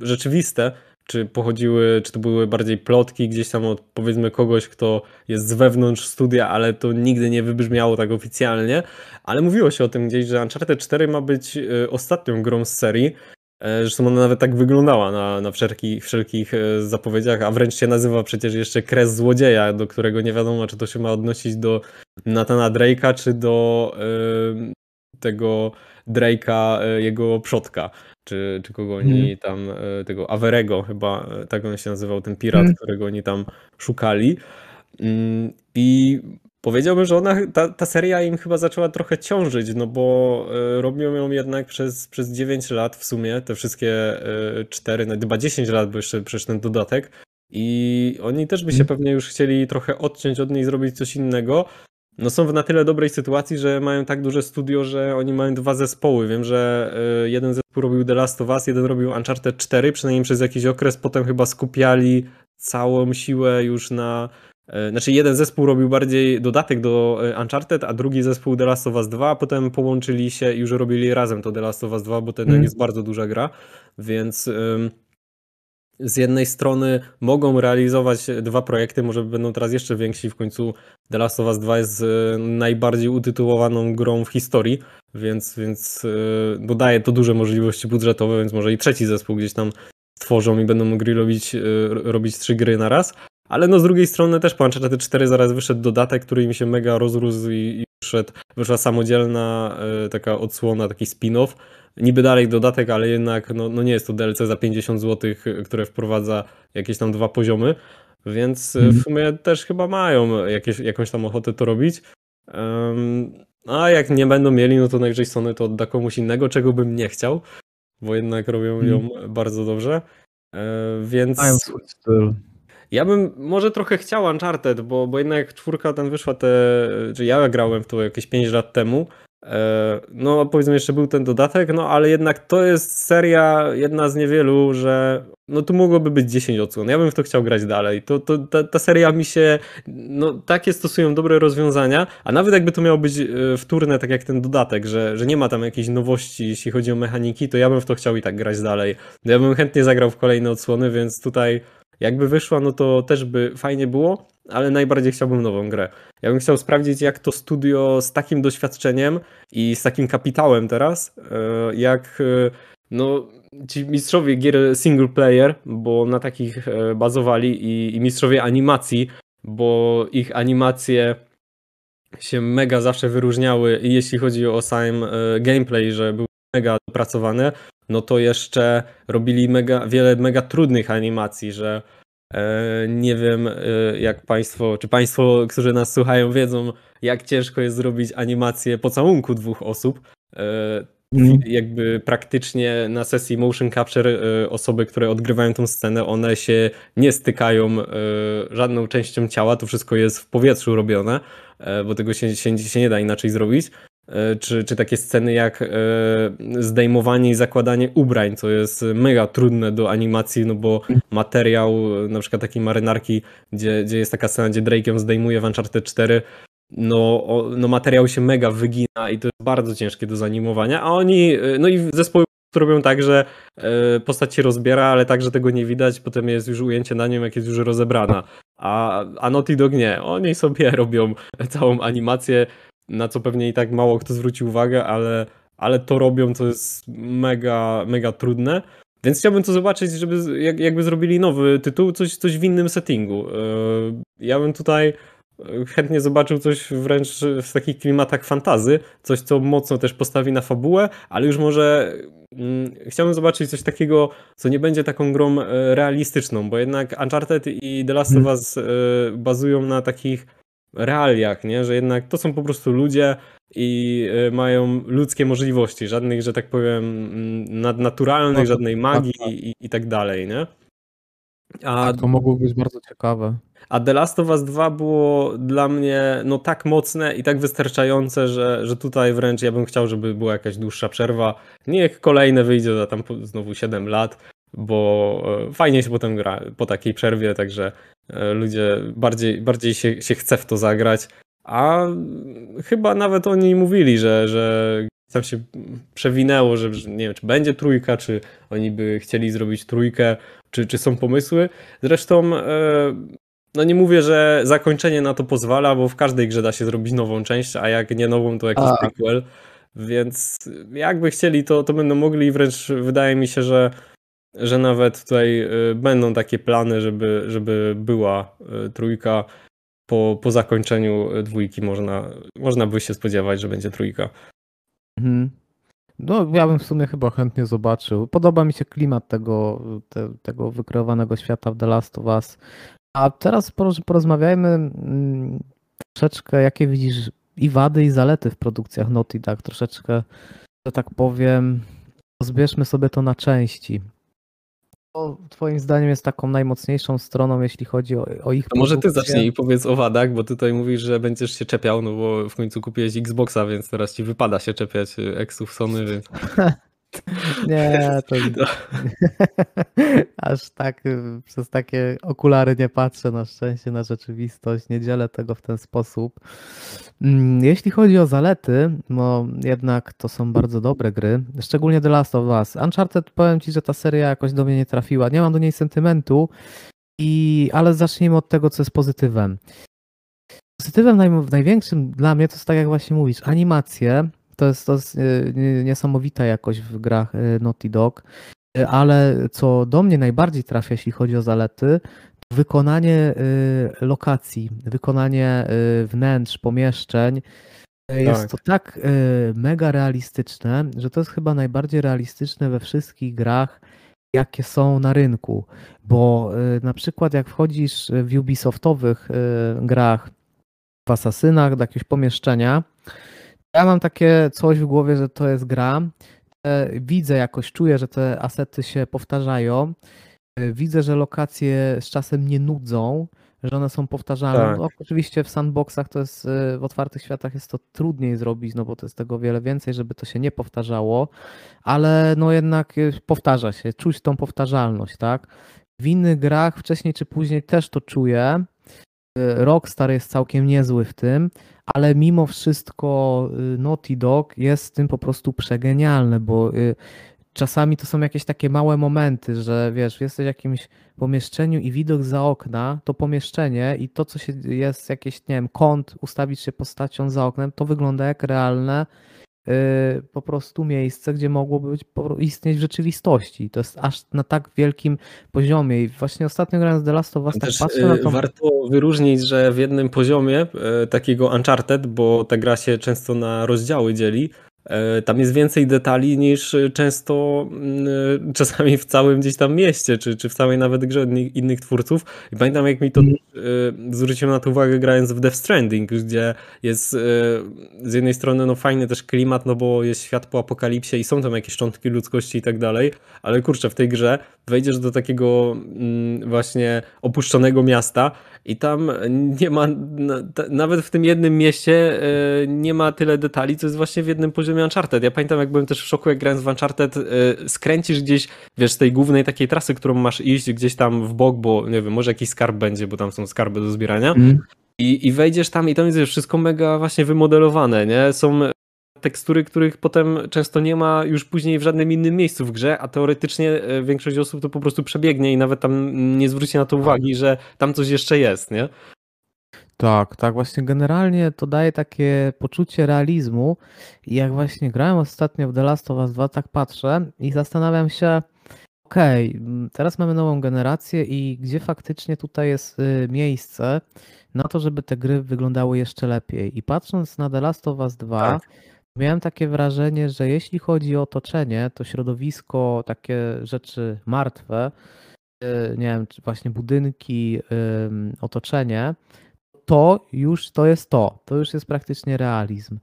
[SPEAKER 2] rzeczywiste, czy pochodziły, czy to były bardziej plotki gdzieś tam od powiedzmy kogoś, kto jest z wewnątrz studia, ale to nigdy nie wybrzmiało tak oficjalnie. Ale mówiło się o tym gdzieś, że Uncharted 4 ma być e, ostatnią grą z serii. E, Zresztą ona nawet tak wyglądała na, na wszelkich, wszelkich zapowiedziach, a wręcz się nazywa przecież jeszcze Kres Złodzieja, do którego nie wiadomo, czy to się ma odnosić do Nathana Drake'a, czy do e, tego Drake'a, e, jego przodka, czy, czy kogo oni
[SPEAKER 1] Mhm.
[SPEAKER 2] tam, tego Averego chyba, tak on się nazywał, ten pirat,
[SPEAKER 1] Mhm.
[SPEAKER 2] którego oni tam szukali. Mm, I powiedziałbym, że ona, ta, ta seria im chyba zaczęła trochę ciążyć, no bo e, robią ją jednak przez, przez 9 lat w sumie, te wszystkie e, 4, no chyba 10 lat, bo jeszcze przecież ten dodatek. I oni też by się
[SPEAKER 1] Mhm.
[SPEAKER 2] pewnie już chcieli trochę odciąć od niej, zrobić coś innego. No są w na tyle dobrej sytuacji, że mają tak duże studio, że oni mają dwa zespoły. Wiem, że e, jeden zespół robił The Last of Us, jeden robił Uncharted 4, przynajmniej przez jakiś okres, potem chyba skupiali całą siłę już na Znaczy jeden zespół robił bardziej dodatek do e, Uncharted, a drugi zespół The Last of Us 2, a potem połączyli się i już robili razem to The Last of Us 2, bo to jednak
[SPEAKER 1] Mm.
[SPEAKER 2] jest bardzo duża gra, więc ym, z jednej strony mogą realizować dwa projekty, może będą teraz jeszcze więksi, w końcu The Last of Us 2 jest e, najbardziej utytułowaną grą w historii, więc, więc e, daje to duże możliwości budżetowe, więc może i trzeci zespół gdzieś tam stworzą i będą mogli robić, e, robić trzy gry na raz. Ale no z drugiej strony też po Uncharted 4 zaraz wyszedł dodatek, który im się mega rozrósł i, i wyszedł, wyszła samodzielna e, taka odsłona, taki spin-off. Niby dalej dodatek, ale jednak no, no nie jest to DLC za 50 zł, które wprowadza jakieś tam dwa poziomy, więc e, w
[SPEAKER 1] Mhm.
[SPEAKER 2] sumie też chyba mają jakieś, jakąś tam ochotę to robić. Em, a jak nie będą mieli, no to najwyżej Sony to odda komuś innego, czego bym nie chciał, bo jednak robią ją bardzo dobrze. E, Więc
[SPEAKER 1] Mają swój styl.
[SPEAKER 2] Ja bym może trochę chciał Uncharted, bo, bo jednak czwórka tam wyszła te, że ja grałem w to jakieś 5 lat temu. E, No powiedzmy jeszcze był ten dodatek, no ale jednak to jest seria jedna z niewielu, że no tu mogłoby być 10 odsłon. Ja bym w to chciał grać dalej. To, to, ta, ta seria mi się, no takie stosują dobre rozwiązania, a nawet jakby to miało być e, wtórne, tak jak ten dodatek, że, że nie ma tam jakiejś nowości, jeśli chodzi o mechaniki, to ja bym w to chciał i tak grać dalej. Ja bym chętnie zagrał w kolejne odsłony, więc tutaj jakby wyszła, no to też by fajnie było, ale najbardziej chciałbym nową grę. Ja bym chciał sprawdzić, jak to studio z takim doświadczeniem i z takim kapitałem teraz, e, jak e, no, ci mistrzowie gier single player, bo na takich e, bazowali i, i mistrzowie animacji, bo ich animacje się mega zawsze wyróżniały jeśli chodzi o sam gameplay, że był mega dopracowane, no to jeszcze robili mega, wiele mega trudnych animacji, że e, nie wiem e, jak państwo, czy państwo, którzy nas słuchają wiedzą, jak ciężko jest zrobić animację pocałunku dwóch osób.
[SPEAKER 1] Mhm.
[SPEAKER 2] jakby praktycznie na sesji motion capture osoby, które odgrywają tą scenę, one się nie stykają żadną częścią ciała, to wszystko jest w powietrzu robione, bo tego się, się, się nie da inaczej zrobić. E, Czy, czy takie sceny jak e, zdejmowanie i zakładanie ubrań, co jest mega trudne do animacji, no bo materiał e, na przykład takiej marynarki, gdzie, gdzie jest taka scena, gdzie Drake ją zdejmuje w Uncharted 4, no, no materiał się mega wygina i to jest bardzo ciężkie do zanimowania, a oni, y, no i zespoły robią tak, że e, postać się rozbiera, ale tak, że tego nie widać, potem jest już ujęcie na nią, jak jest już rozebrana. A, a Naughty Dog nie. Oni sobie robią całą animację, na co pewnie i tak mało kto zwróci uwagę, ale, ale to robią, to jest mega, mega trudne. Więc chciałbym to zobaczyć, żeby jak, jakby zrobili nowy tytuł, coś, coś w innym settingu. E, ja bym tutaj chętnie zobaczył coś wręcz w takich klimatach fantazy, coś co mocno też postawi na fabułę, ale już może mm, chciałbym zobaczyć coś takiego, co nie będzie taką grą e, realistyczną, bo jednak Uncharted i The Last of mhm. Us e, bazują na takich realiach, nie? że jednak to są po prostu ludzie i e, mają ludzkie możliwości, żadnych, że tak powiem, mm, nadnaturalnych, żadnej magii i, i tak dalej, nie?
[SPEAKER 1] A tak, to mogło być bardzo ciekawe.
[SPEAKER 2] A The Last of Us 2 było dla mnie no tak mocne i tak wystarczające, że, że tutaj wręcz ja bym chciał, żeby była jakaś dłuższa przerwa. Niech kolejne wyjdzie za tam znowu 7 lat, bo e, fajnie się potem gra po takiej przerwie, także e, ludzie bardziej, bardziej się, się chce w to zagrać. A chyba nawet oni mówili, że, że tam się przewinęło, że nie wiem, czy będzie trójka, czy oni by chcieli zrobić trójkę, czy, czy są pomysły. Zresztą, e, no nie mówię, że zakończenie na to pozwala, bo w każdej grze da się zrobić nową część, a jak nie nową, to jakiś a. prequel. Więc jakby chcieli, to, to będą mogli wręcz wydaje mi się, że, że nawet tutaj e, będą takie plany, żeby, żeby była e, trójka. Po, po zakończeniu dwójki można, można by się spodziewać, że będzie trójka.
[SPEAKER 1] Mhm. No, ja bym w sumie chyba chętnie zobaczył. Podoba mi się klimat tego, te, tego wykreowanego świata w The Last of Us. A teraz porozmawiajmy mm, troszeczkę, jakie widzisz i wady, i zalety w produkcjach Naughty Dog. Troszeczkę, że tak powiem, zbierzmy sobie to na części. Co twoim zdaniem jest taką najmocniejszą stroną, jeśli chodzi o, o ich
[SPEAKER 2] to Może ty zacznij i powiedz o wadach, bo tutaj mówisz, że będziesz się czepiał, no bo w końcu kupiłeś Xboxa, więc teraz ci wypada się czepiać y, eksów Sony, więc...
[SPEAKER 1] Nie, to no. aż tak y, przez takie okulary nie patrzę na szczęście na rzeczywistość, nie dzielę tego w ten sposób. Mm, jeśli chodzi o zalety, no jednak to są bardzo dobre gry, szczególnie The Last of Us. Uncharted powiem Ci, że ta seria jakoś do mnie nie trafiła, nie mam do niej sentymentu, i, ale zacznijmy od tego, co jest pozytywem. Pozytywem naj, największym dla mnie to jest tak jak właśnie mówisz, animacje, to jest, to jest y, niesamowita jakość w grach y, Naughty Dog, y, ale co do mnie najbardziej trafia, jeśli chodzi o zalety, to wykonanie lokacji, wykonanie wnętrz, pomieszczeń. Jest tak. to tak mega realistyczne, że to jest chyba najbardziej realistyczne we wszystkich grach, jakie są na rynku. Bo na przykład jak wchodzisz w Ubisoftowych grach, w asasynach do jakiegoś pomieszczenia, ja mam takie coś w głowie, że to jest gra. E, widzę jakoś, czuję, że te asety się powtarzają. E, widzę, że lokacje z czasem nie nudzą, że one są powtarzalne. Tak. No, oczywiście w sandboxach to jest, e, w otwartych światach jest to trudniej zrobić, no bo to jest tego wiele więcej, żeby to się nie powtarzało, ale no jednak powtarza się, czuć tą powtarzalność, tak? W innych grach wcześniej czy później też to czuję. Rockstar jest całkiem niezły w tym, ale mimo wszystko y, Naughty Dog jest z tym po prostu przegenialne, bo y, czasami to są jakieś takie małe momenty, że wiesz, jesteś w jakimś pomieszczeniu i widok za okna, to pomieszczenie i to, co się jest, jakieś, nie wiem, kąt, ustawić się postacią za oknem, to wygląda jak realne Y, po prostu miejsce, gdzie mogłoby być, istnieć w rzeczywistości. To jest aż na tak wielkim poziomie. I właśnie ostatnio grając The Last of Us, tak patrzę na
[SPEAKER 2] y, to... Warto wyróżnić, że w jednym poziomie y, takiego Uncharted, bo ta gra się często na rozdziały dzieli, tam jest więcej detali niż często mm, czasami w całym gdzieś tam mieście, czy, czy w całej nawet grze innych twórców. I pamiętam jak mi to mm. zwróciłem na to uwagę grając w Death Stranding, gdzie jest e, z jednej strony no fajny też klimat, no bo jest świat po apokalipsie i są tam jakieś szczątki ludzkości i tak dalej, ale kurczę, w tej grze wejdziesz do takiego mm, właśnie opuszczonego miasta i tam nie ma, nawet w tym jednym mieście nie ma tyle detali, co jest właśnie w jednym poziomie Uncharted. Ja pamiętam, jak byłem też w szoku, jak grając w Uncharted, y, skręcisz gdzieś, wiesz, z tej głównej takiej trasy, którą masz iść gdzieś tam w bok, bo nie wiem, może jakiś skarb będzie, bo tam są skarby do zbierania. Mm. I, I wejdziesz tam i tam jest wszystko mega właśnie wymodelowane, nie? Są tekstury, których potem często nie ma już później w żadnym innym miejscu w grze, a teoretycznie e, większość osób to po prostu przebiegnie i nawet tam nie zwróci na to uwagi, że tam coś jeszcze jest, nie?
[SPEAKER 1] Tak, tak, właśnie generalnie to daje takie poczucie realizmu i jak właśnie grałem ostatnio w The Last of Us 2, tak patrzę i zastanawiam się, okej, mm, teraz mamy nową generację i gdzie faktycznie tutaj jest y, miejsce na to, żeby te gry wyglądały jeszcze lepiej. I patrząc na The Last of Us 2,
[SPEAKER 2] Tak.
[SPEAKER 1] Miałem takie wrażenie, że jeśli chodzi o otoczenie, to środowisko, takie rzeczy martwe, y, nie wiem, czy właśnie budynki, otoczenie, to już to jest to. To już jest praktycznie realizm.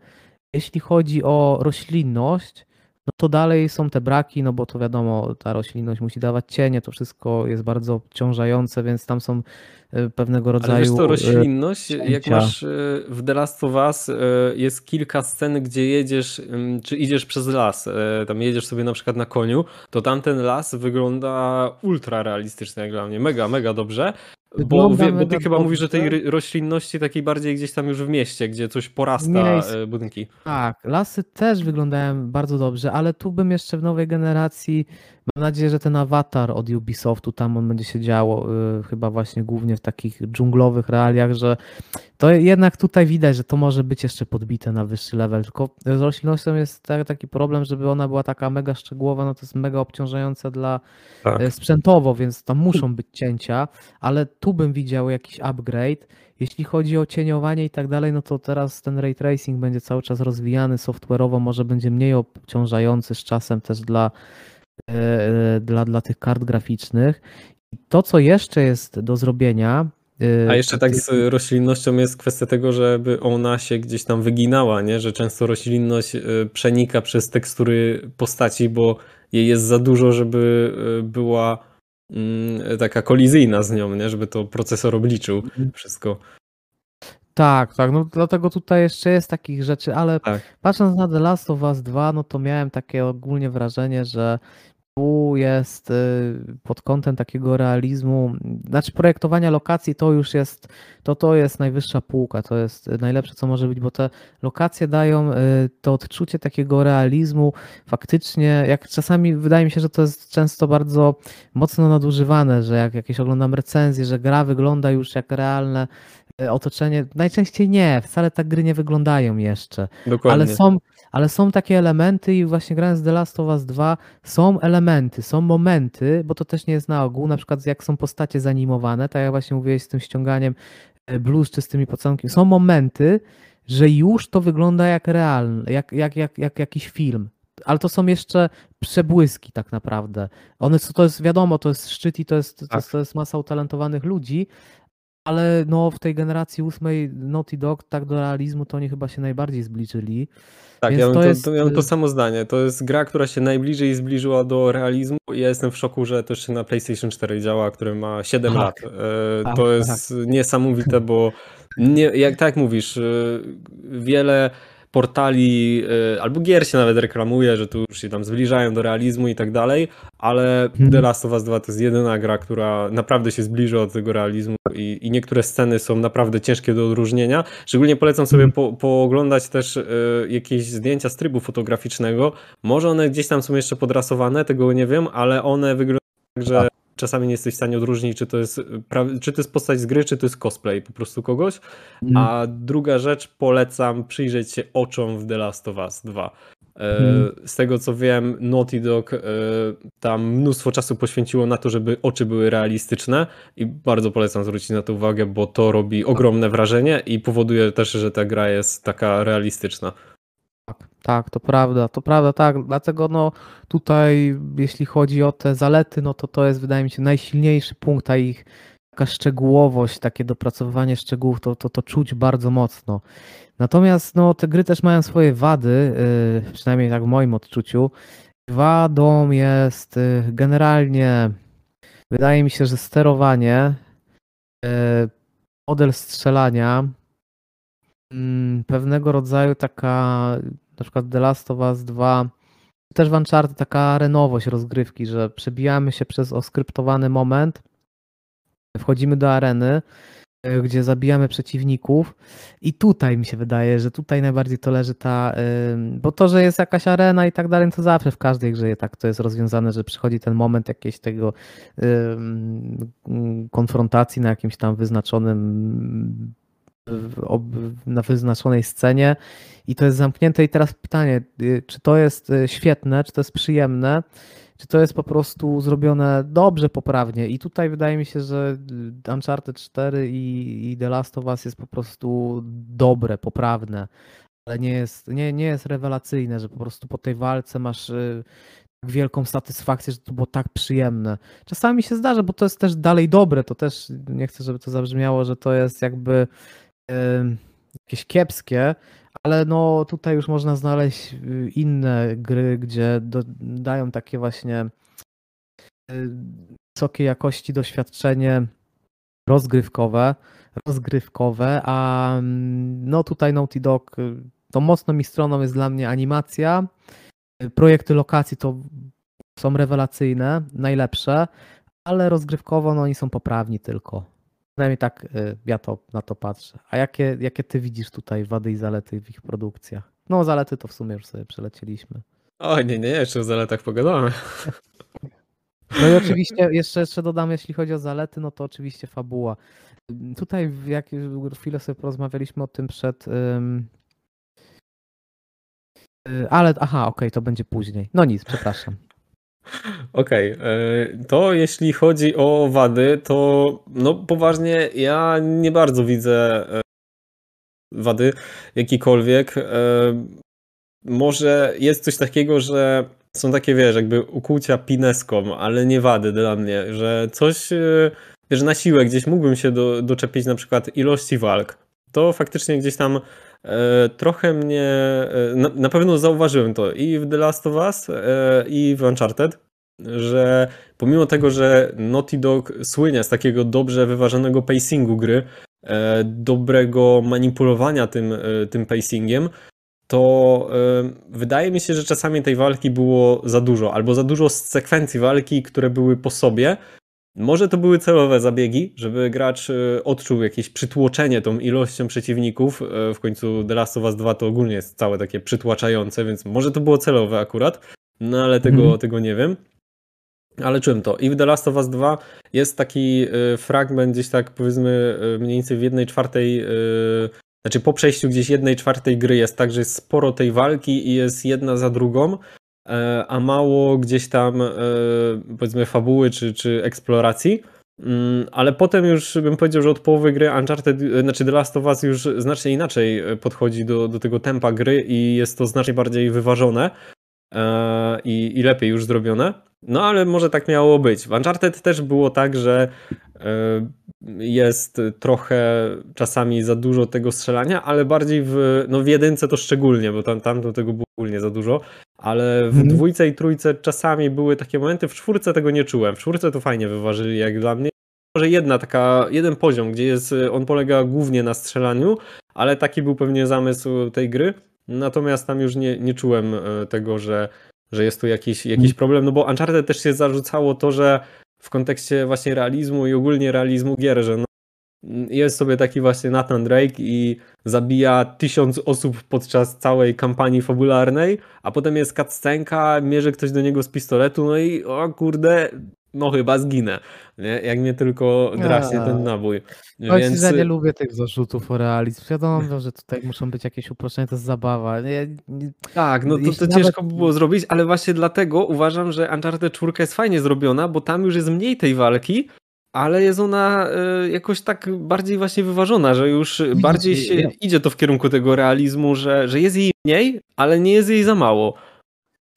[SPEAKER 1] Jeśli chodzi o roślinność, no to dalej są te braki, no bo to wiadomo, ta roślinność musi dawać cienie, to wszystko jest bardzo obciążające, więc tam są y, pewnego
[SPEAKER 2] Ale
[SPEAKER 1] rodzaju.
[SPEAKER 2] wiesz to
[SPEAKER 1] y,
[SPEAKER 2] roślinność, jak
[SPEAKER 1] cięcia.
[SPEAKER 2] masz y, w The Last of Us jest kilka scen, gdzie jedziesz, czy idziesz przez las, tam jedziesz sobie na przykład na koniu, to tamten las wygląda ultra realistycznie jak dla mnie, mega, mega dobrze, bo, wie, bo ty chyba mówisz o tej roślinności takiej bardziej gdzieś tam już w mieście, gdzie coś porasta
[SPEAKER 1] Miejsc-
[SPEAKER 2] budynki.
[SPEAKER 1] Tak, lasy też wyglądają bardzo dobrze, ale tu bym jeszcze w nowej generacji, mam nadzieję, że ten awatar od Ubisoftu, tam on będzie się działo, y, chyba właśnie głównie w takich dżunglowych realiach, że to jednak tutaj widać, że to może być jeszcze podbite na wyższy level, tylko z roślinnością jest ta- taki problem, żeby ona była taka mega szczegółowa, no to jest mega obciążające dla
[SPEAKER 2] Tak.
[SPEAKER 1] e, sprzętowo, więc tam muszą być cięcia, ale tu bym widział jakiś upgrade. Jeśli chodzi o cieniowanie i tak dalej, no to teraz ten ray tracing będzie cały czas rozwijany software'owo, może będzie mniej obciążający z czasem też dla, dla, dla tych kart graficznych. I to, co jeszcze jest do zrobienia. e,
[SPEAKER 2] A jeszcze tak z roślinnością jest kwestia tego, żeby ona się gdzieś tam wyginała, nie? Że często roślinność y, przenika przez tekstury postaci, bo jej jest za dużo, żeby była mm, taka kolizyjna z nią, nie? Żeby to procesor obliczył wszystko.
[SPEAKER 1] Tak, tak, no dlatego tutaj jeszcze jest takich rzeczy, ale
[SPEAKER 2] Tak.
[SPEAKER 1] patrząc na The Last of Us 2, no to miałem takie ogólnie wrażenie, że tu jest y, pod kątem takiego realizmu, znaczy projektowania lokacji to już jest, to to jest najwyższa półka, to jest najlepsze co może być, bo te lokacje dają y, to odczucie takiego realizmu faktycznie, jak czasami wydaje mi się, że to jest często bardzo mocno nadużywane, że jak jakieś oglądam recenzje, że gra wygląda już jak realne y, otoczenie, najczęściej nie, wcale tak gry nie wyglądają jeszcze.
[SPEAKER 2] Dokładnie.
[SPEAKER 1] Ale są, ale są takie elementy i właśnie grając The Last of Us 2 są elementy, są momenty, bo to też nie jest na ogół, na przykład jak są postacie zanimowane, tak jak właśnie mówiłeś z tym ściąganiem e, blues czy z tymi pocałunki, są momenty, że już to wygląda jak realne, jak, jak, jak, jak jakiś film. Ale to są jeszcze przebłyski tak naprawdę. One, to jest wiadomo, to jest szczyt i to jest, to,
[SPEAKER 2] Tak.
[SPEAKER 1] to jest masa utalentowanych ludzi, ale no w tej generacji ósmej Naughty Dog tak do realizmu to oni chyba się najbardziej zbliżyli.
[SPEAKER 2] Tak,
[SPEAKER 1] Więc
[SPEAKER 2] ja mam
[SPEAKER 1] to jest,
[SPEAKER 2] to, ja to
[SPEAKER 1] y-
[SPEAKER 2] samo zdanie. To jest gra, która się najbliżej zbliżyła do realizmu i ja jestem w szoku, że to jeszcze na PlayStation 4 działa, który ma 7
[SPEAKER 1] Tak.
[SPEAKER 2] lat. E,
[SPEAKER 1] Tak,
[SPEAKER 2] to jest niesamowite, bo nie, jak tak mówisz, e, wiele portali e, albo gier się nawet reklamuje, że tu już się tam zbliżają do realizmu i tak dalej, ale
[SPEAKER 1] Mhm.
[SPEAKER 2] The Last of Us 2 to jest jedyna gra, która naprawdę się zbliża od tego realizmu i, i niektóre sceny są naprawdę ciężkie do odróżnienia. Szczególnie polecam sobie po, pooglądać też e, jakieś zdjęcia z trybu fotograficznego. Może one gdzieś tam są jeszcze podrasowane, tego nie wiem, ale one wyglądają tak, że czasami nie jesteś w stanie odróżnić, czy to jest, pra- czy to jest postać z gry, czy to jest cosplay po prostu kogoś. A druga rzecz, polecam przyjrzeć się oczom w The Last of Us 2. E,
[SPEAKER 1] Mhm.
[SPEAKER 2] Z tego co wiem, Naughty Dog e, tam mnóstwo czasu poświęciło na to, żeby oczy były realistyczne i bardzo polecam zwrócić na to uwagę, bo to robi ogromne wrażenie i powoduje też, że ta gra jest taka realistyczna.
[SPEAKER 1] Tak, tak, to prawda, to prawda, tak. Dlatego no tutaj, jeśli chodzi o te zalety, no to to jest, wydaje mi się, najsilniejszy punkt, a ich taka szczegółowość, takie dopracowywanie szczegółów, to, to, to czuć bardzo mocno. Natomiast no, te gry też mają swoje wady, yy, przynajmniej tak w moim odczuciu. Wadą jest yy, generalnie, wydaje mi się, że sterowanie, yy, model strzelania, mm, pewnego rodzaju taka, na przykład The Last of Us 2, też w Uncharted taka arenowość rozgrywki, że przebijamy się przez oskryptowany moment, wchodzimy do areny, e, gdzie zabijamy przeciwników. I tutaj mi się wydaje, że tutaj najbardziej to leży ta, bo to, że jest jakaś arena i tak dalej, to zawsze w każdej grze tak to jest rozwiązane, że przychodzi ten moment jakiejś tego konfrontacji na jakimś tam wyznaczonym ob- na wyznaczonej scenie i to jest zamknięte. I teraz pytanie, y, czy to jest y, świetne, czy to jest przyjemne, czy to jest po prostu zrobione dobrze, poprawnie? I tutaj wydaje mi się, że y, Uncharted 4 i, i The Last of Us jest po prostu dobre, poprawne, ale nie jest, nie, nie jest rewelacyjne, że po prostu po tej walce masz tak wielką satysfakcję, że to było tak przyjemne. Czasami się zdarza, bo to jest też dalej dobre, to też nie chcę, żeby to zabrzmiało, że to jest jakby jakieś kiepskie, ale no tutaj już można znaleźć y, inne gry, gdzie do, dają takie właśnie y, wysokiej jakości doświadczenie rozgrywkowe, rozgrywkowe, a mm, no tutaj Naughty Dog, y, to mocno mi stroną jest dla mnie animacja, projekty lokacji to są rewelacyjne, najlepsze, ale rozgrywkowo no oni są poprawni tylko. Przynajmniej tak y, ja to, na to patrzę. A jakie, jakie ty widzisz tutaj wady i zalety w ich produkcjach? No zalety to w sumie już sobie przelecieliśmy.
[SPEAKER 2] O nie, nie, jeszcze o zaletach pogadamy.
[SPEAKER 1] No i oczywiście jeszcze, jeszcze dodam, jeśli chodzi o zalety, no to oczywiście fabuła. Tutaj w- jak chwilę sobie porozmawialiśmy o tym przed... y, Ale, aha, okej, to będzie później. No nic, przepraszam.
[SPEAKER 2] Okej, e, to jeśli chodzi o wady, to no poważnie ja nie bardzo widzę e, wady jakikolwiek. E, Może jest coś takiego, że są takie, wiesz, jakby ukłucia pineską, ale nie wady dla mnie, że coś, wiesz, na siłę gdzieś mógłbym się do, doczepić na przykład ilości walk. To faktycznie gdzieś tam trochę mnie, na, na pewno zauważyłem to i w The Last of Us, i w Uncharted, że pomimo tego, że Naughty Dog słynie z takiego dobrze wyważonego pacingu gry, e, dobrego manipulowania tym, e, tym pacingiem, to e, wydaje mi się, że czasami tej walki było za dużo, albo za dużo sekwencji walki, które były po sobie. Może to były celowe zabiegi, żeby gracz odczuł jakieś przytłoczenie tą ilością przeciwników. W końcu The Last of Us 2 to ogólnie jest całe takie przytłaczające, więc może to było celowe akurat, no ale tego,
[SPEAKER 1] Mhm.
[SPEAKER 2] tego nie wiem. Ale czułem to. I w The Last of Us 2 jest taki y, fragment gdzieś tak powiedzmy y, mniej więcej w jednej czwartej, y, znaczy po przejściu gdzieś jednej czwartej gry jest tak, że jest sporo tej walki i jest jedna za drugą, e, a mało gdzieś tam e, powiedzmy fabuły czy, czy eksploracji. Mm, Ale potem już bym powiedział, że od połowy gry Uncharted, znaczy The Last of Us już znacznie inaczej y, podchodzi do, do tego tempa gry i jest to znacznie bardziej wyważone e, i, i lepiej już zrobione. No ale może tak miało być. W Uncharted też było tak, że e, jest trochę czasami za dużo tego strzelania, ale bardziej w, no w jedynce to szczególnie, bo tam, tam to tego było ogólnie za dużo, ale w
[SPEAKER 1] Mhm.
[SPEAKER 2] dwójce i trójce czasami były takie momenty, w czwórce tego nie czułem. W czwórce to fajnie wyważyli jak dla mnie. Może jedna taka, jeden poziom, gdzie jest, on polega głównie na strzelaniu, ale taki był pewnie zamysł tej gry. Natomiast tam już nie, nie czułem e, tego, że, że jest tu jakiś, jakiś problem, no bo Uncharted też się zarzucało to, że w kontekście właśnie realizmu i ogólnie realizmu gier, że no, jest sobie taki właśnie Nathan Drake i zabija tysiąc osób podczas całej kampanii fabularnej, a potem jest cutscenka, mierzy ktoś do niego z pistoletu, no i o kurde, no chyba zginę, nie? jak mnie tylko draśnie ten nabój.
[SPEAKER 1] Ci,
[SPEAKER 2] Więc
[SPEAKER 1] że nie lubię tych zarzutów o realizm. Wiadomo, że tutaj muszą być jakieś uproszczenia, to jest zabawa. Nie, nie,
[SPEAKER 2] tak, no to, to
[SPEAKER 1] nawet-
[SPEAKER 2] ciężko by było zrobić, ale właśnie dlatego uważam, że Uncharted 4 jest fajnie zrobiona, bo tam już jest mniej tej walki, ale jest ona e, jakoś tak bardziej właśnie wyważona, że już bardziej się
[SPEAKER 1] ja-
[SPEAKER 2] idzie to w kierunku tego realizmu, że, że jest jej mniej, ale nie jest jej za mało.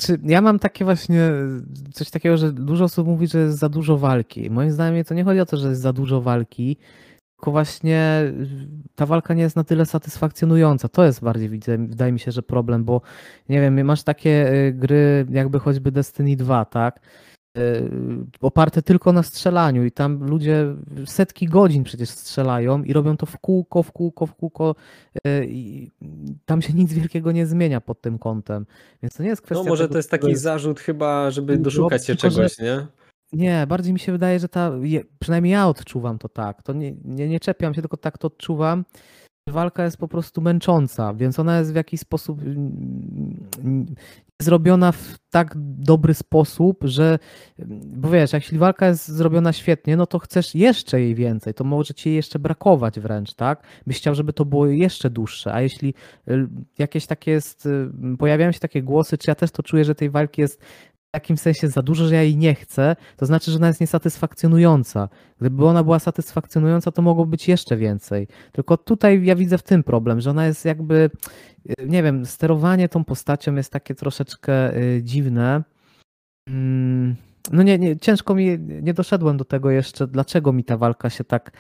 [SPEAKER 1] Czy ja mam takie właśnie coś takiego, że dużo osób mówi, że jest za dużo walki. Moim zdaniem to nie chodzi o to, że jest za dużo walki, tylko właśnie ta walka nie jest na tyle satysfakcjonująca. To jest bardziej, widzę, wydaje mi się, że problem, bo nie wiem, masz takie y, gry jakby choćby Destiny 2, tak? Y, Oparte tylko na strzelaniu i tam ludzie setki godzin przecież strzelają i robią to w kółko, w kółko, w kółko y, i tam się nic wielkiego nie zmienia pod tym kątem. Więc to nie jest kwestia
[SPEAKER 2] No może
[SPEAKER 1] tego,
[SPEAKER 2] to jest taki zarzut chyba, żeby doszukać się
[SPEAKER 1] tylko że-
[SPEAKER 2] czegoś, nie?
[SPEAKER 1] Nie, bardziej mi się wydaje, że ta, przynajmniej ja odczuwam to tak. To nie, nie, nie czepiam się, tylko tak to odczuwam. Walka jest po prostu męcząca, więc ona jest w jakiś sposób mm, zrobiona w tak dobry sposób, że bo wiesz, jeśli walka jest zrobiona świetnie, no to chcesz jeszcze jej więcej, to może ci jej jeszcze brakować wręcz, tak? Byś chciał, żeby to było jeszcze dłuższe, a jeśli y, jakieś takie jest, y, pojawiają się takie głosy, czy ja też to czuję, że tej walki jest takim sensie za dużo, że ja jej nie chcę, to znaczy, że ona jest niesatysfakcjonująca. Gdyby ona była satysfakcjonująca, to mogło być jeszcze więcej. Tylko tutaj ja widzę w tym problem, że ona jest jakby, nie wiem, sterowanie tą postacią jest takie troszeczkę y, dziwne. Mm, no nie, nie, ciężko mi, nie doszedłem do tego jeszcze, dlaczego mi ta walka się tak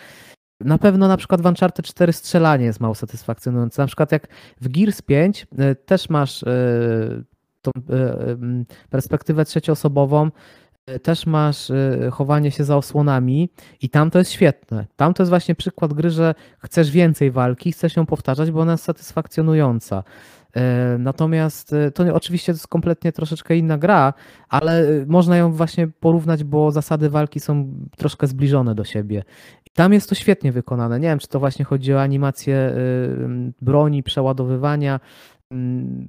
[SPEAKER 1] na pewno na przykład w Uncharted 4 strzelanie jest mało satysfakcjonujące. Na przykład jak w Gears 5 y, też masz y, tą perspektywę trzecioosobową, też masz chowanie się za osłonami i tam to jest świetne. Tam to jest właśnie przykład gry, że chcesz więcej walki, chcesz ją powtarzać, bo ona jest satysfakcjonująca. Natomiast to oczywiście jest kompletnie troszeczkę inna gra, ale można ją właśnie porównać, bo zasady walki są troszkę zbliżone do siebie. I tam jest to świetnie wykonane. Nie wiem, czy to właśnie chodzi o animację broni, przeładowywania,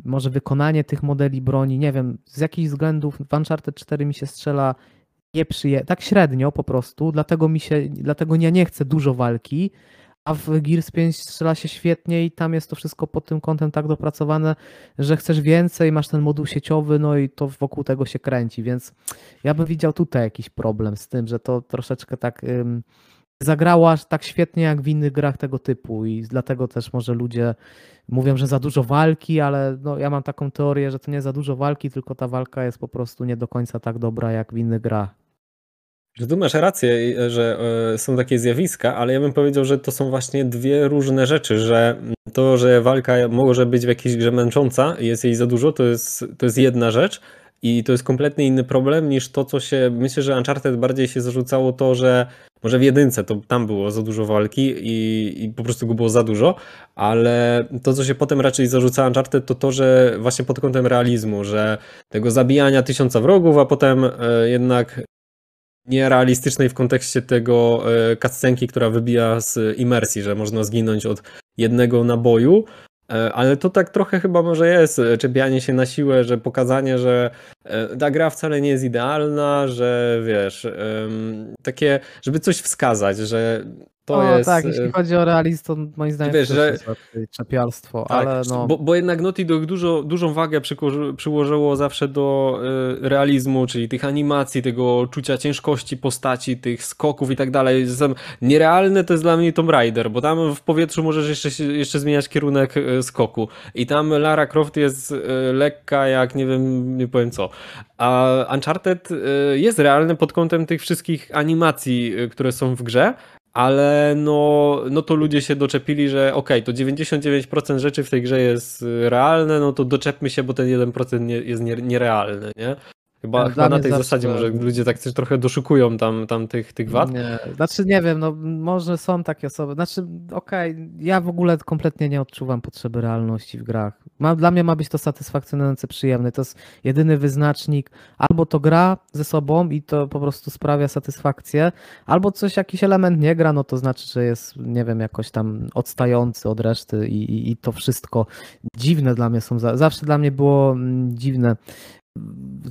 [SPEAKER 1] może wykonanie tych modeli broni, nie wiem, z jakichś względów w Uncharted 4 mi się strzela nieprzyjemnie, tak średnio po prostu, dlatego mi się, dlatego ja nie chcę dużo walki, a w Gears 5 strzela się świetnie i tam jest to wszystko pod tym kątem tak dopracowane, że chcesz więcej, masz ten moduł sieciowy, no i to wokół tego się kręci, więc ja bym widział tutaj jakiś problem z tym, że to troszeczkę tak zagrała tak świetnie jak w innych grach tego typu i dlatego też może ludzie mówią, że za dużo walki, ale no, ja mam taką teorię, że to nie za dużo walki, tylko ta walka jest po prostu nie do końca tak dobra jak w innych grach.
[SPEAKER 2] Że tu masz rację, że e, są takie zjawiska, ale ja bym powiedział, że to są właśnie dwie różne rzeczy, że to, że walka może być w jakiejś grze męcząca, jest jej za dużo, to jest, to jest jedna rzecz, i to jest kompletnie inny problem niż to, co się. Myślę, że Uncharted bardziej się zarzucało to, że może w jedynce to tam było za dużo walki i, i po prostu go było za dużo, ale to, co się potem raczej zarzuca Uncharted, to to, że właśnie pod kątem realizmu, że tego zabijania tysiąca wrogów, a potem e, jednak nierealistycznej w kontekście tego e, cutscenki, która wybija z imersji, że można zginąć od jednego naboju, ale to tak trochę chyba może jest e, czepianie się na siłę, że pokazanie, że e, ta gra wcale nie jest idealna, że wiesz, takie, żeby coś wskazać, że to
[SPEAKER 1] o,
[SPEAKER 2] jest...
[SPEAKER 1] tak, jeśli chodzi o realizm, to moim zdaniem
[SPEAKER 2] wiesz, że...
[SPEAKER 1] jest czepialstwo, tak, ale no...
[SPEAKER 2] Bo, bo jednak Naughty Dog dużo, dużą wagę przyłożyło zawsze do y, realizmu, czyli tych animacji, tego czucia ciężkości postaci, tych skoków i tak dalej. Nierealne to jest dla mnie Tomb Raider, bo tam w powietrzu możesz jeszcze, jeszcze zmieniać kierunek y, skoku i tam Lara Croft jest lekka jak nie wiem, nie powiem co. A Uncharted jest realny pod kątem tych wszystkich animacji, które są w grze, ale no, no to ludzie się doczepili, że okay, to 99% rzeczy w tej grze jest realne, no to doczepmy się, bo ten 1% nie, jest nierealny, nie? Chyba, chyba na tej zawsze... zasadzie może ludzie tak też trochę doszukują tam, tam tych, tych wad.
[SPEAKER 1] Nie. Znaczy nie wiem, no może są takie osoby. Znaczy okej, okay, ja w ogóle kompletnie nie odczuwam potrzeby realności w grach. Ma, dla mnie ma być to satysfakcjonujące, przyjemne. To jest jedyny wyznacznik. Albo to gra ze sobą i to po prostu sprawia satysfakcję, albo coś, jakiś element nie gra, no to znaczy, że jest, nie wiem, jakoś tam odstający od reszty i, i, i to wszystko dziwne dla mnie są. Zawsze dla mnie było mm, dziwne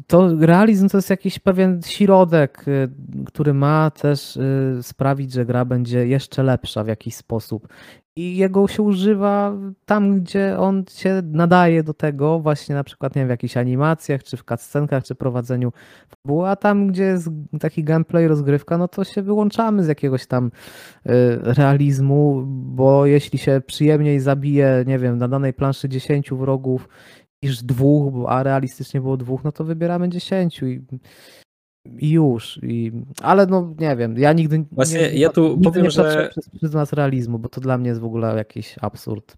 [SPEAKER 1] to realizm to jest jakiś pewien środek, y, który ma też y, sprawić, że gra będzie jeszcze lepsza w jakiś sposób. I jego się używa tam, gdzie on się nadaje do tego, właśnie na przykład nie wiem, w jakichś animacjach, czy w cutscenkach, czy prowadzeniu a tam, gdzie jest taki gameplay, rozgrywka, no to się wyłączamy z jakiegoś tam y, realizmu, bo jeśli się przyjemniej zabije, nie wiem, na danej planszy 10 wrogów niż dwóch, a realistycznie było dwóch, no to wybieramy dziesięciu i, i już. I, ale no nie wiem, ja nigdy
[SPEAKER 2] Właśnie
[SPEAKER 1] nie,
[SPEAKER 2] ja tu powiem,
[SPEAKER 1] nie
[SPEAKER 2] że
[SPEAKER 1] przez, przez nas realizmu, bo to dla mnie jest w ogóle jakiś absurd.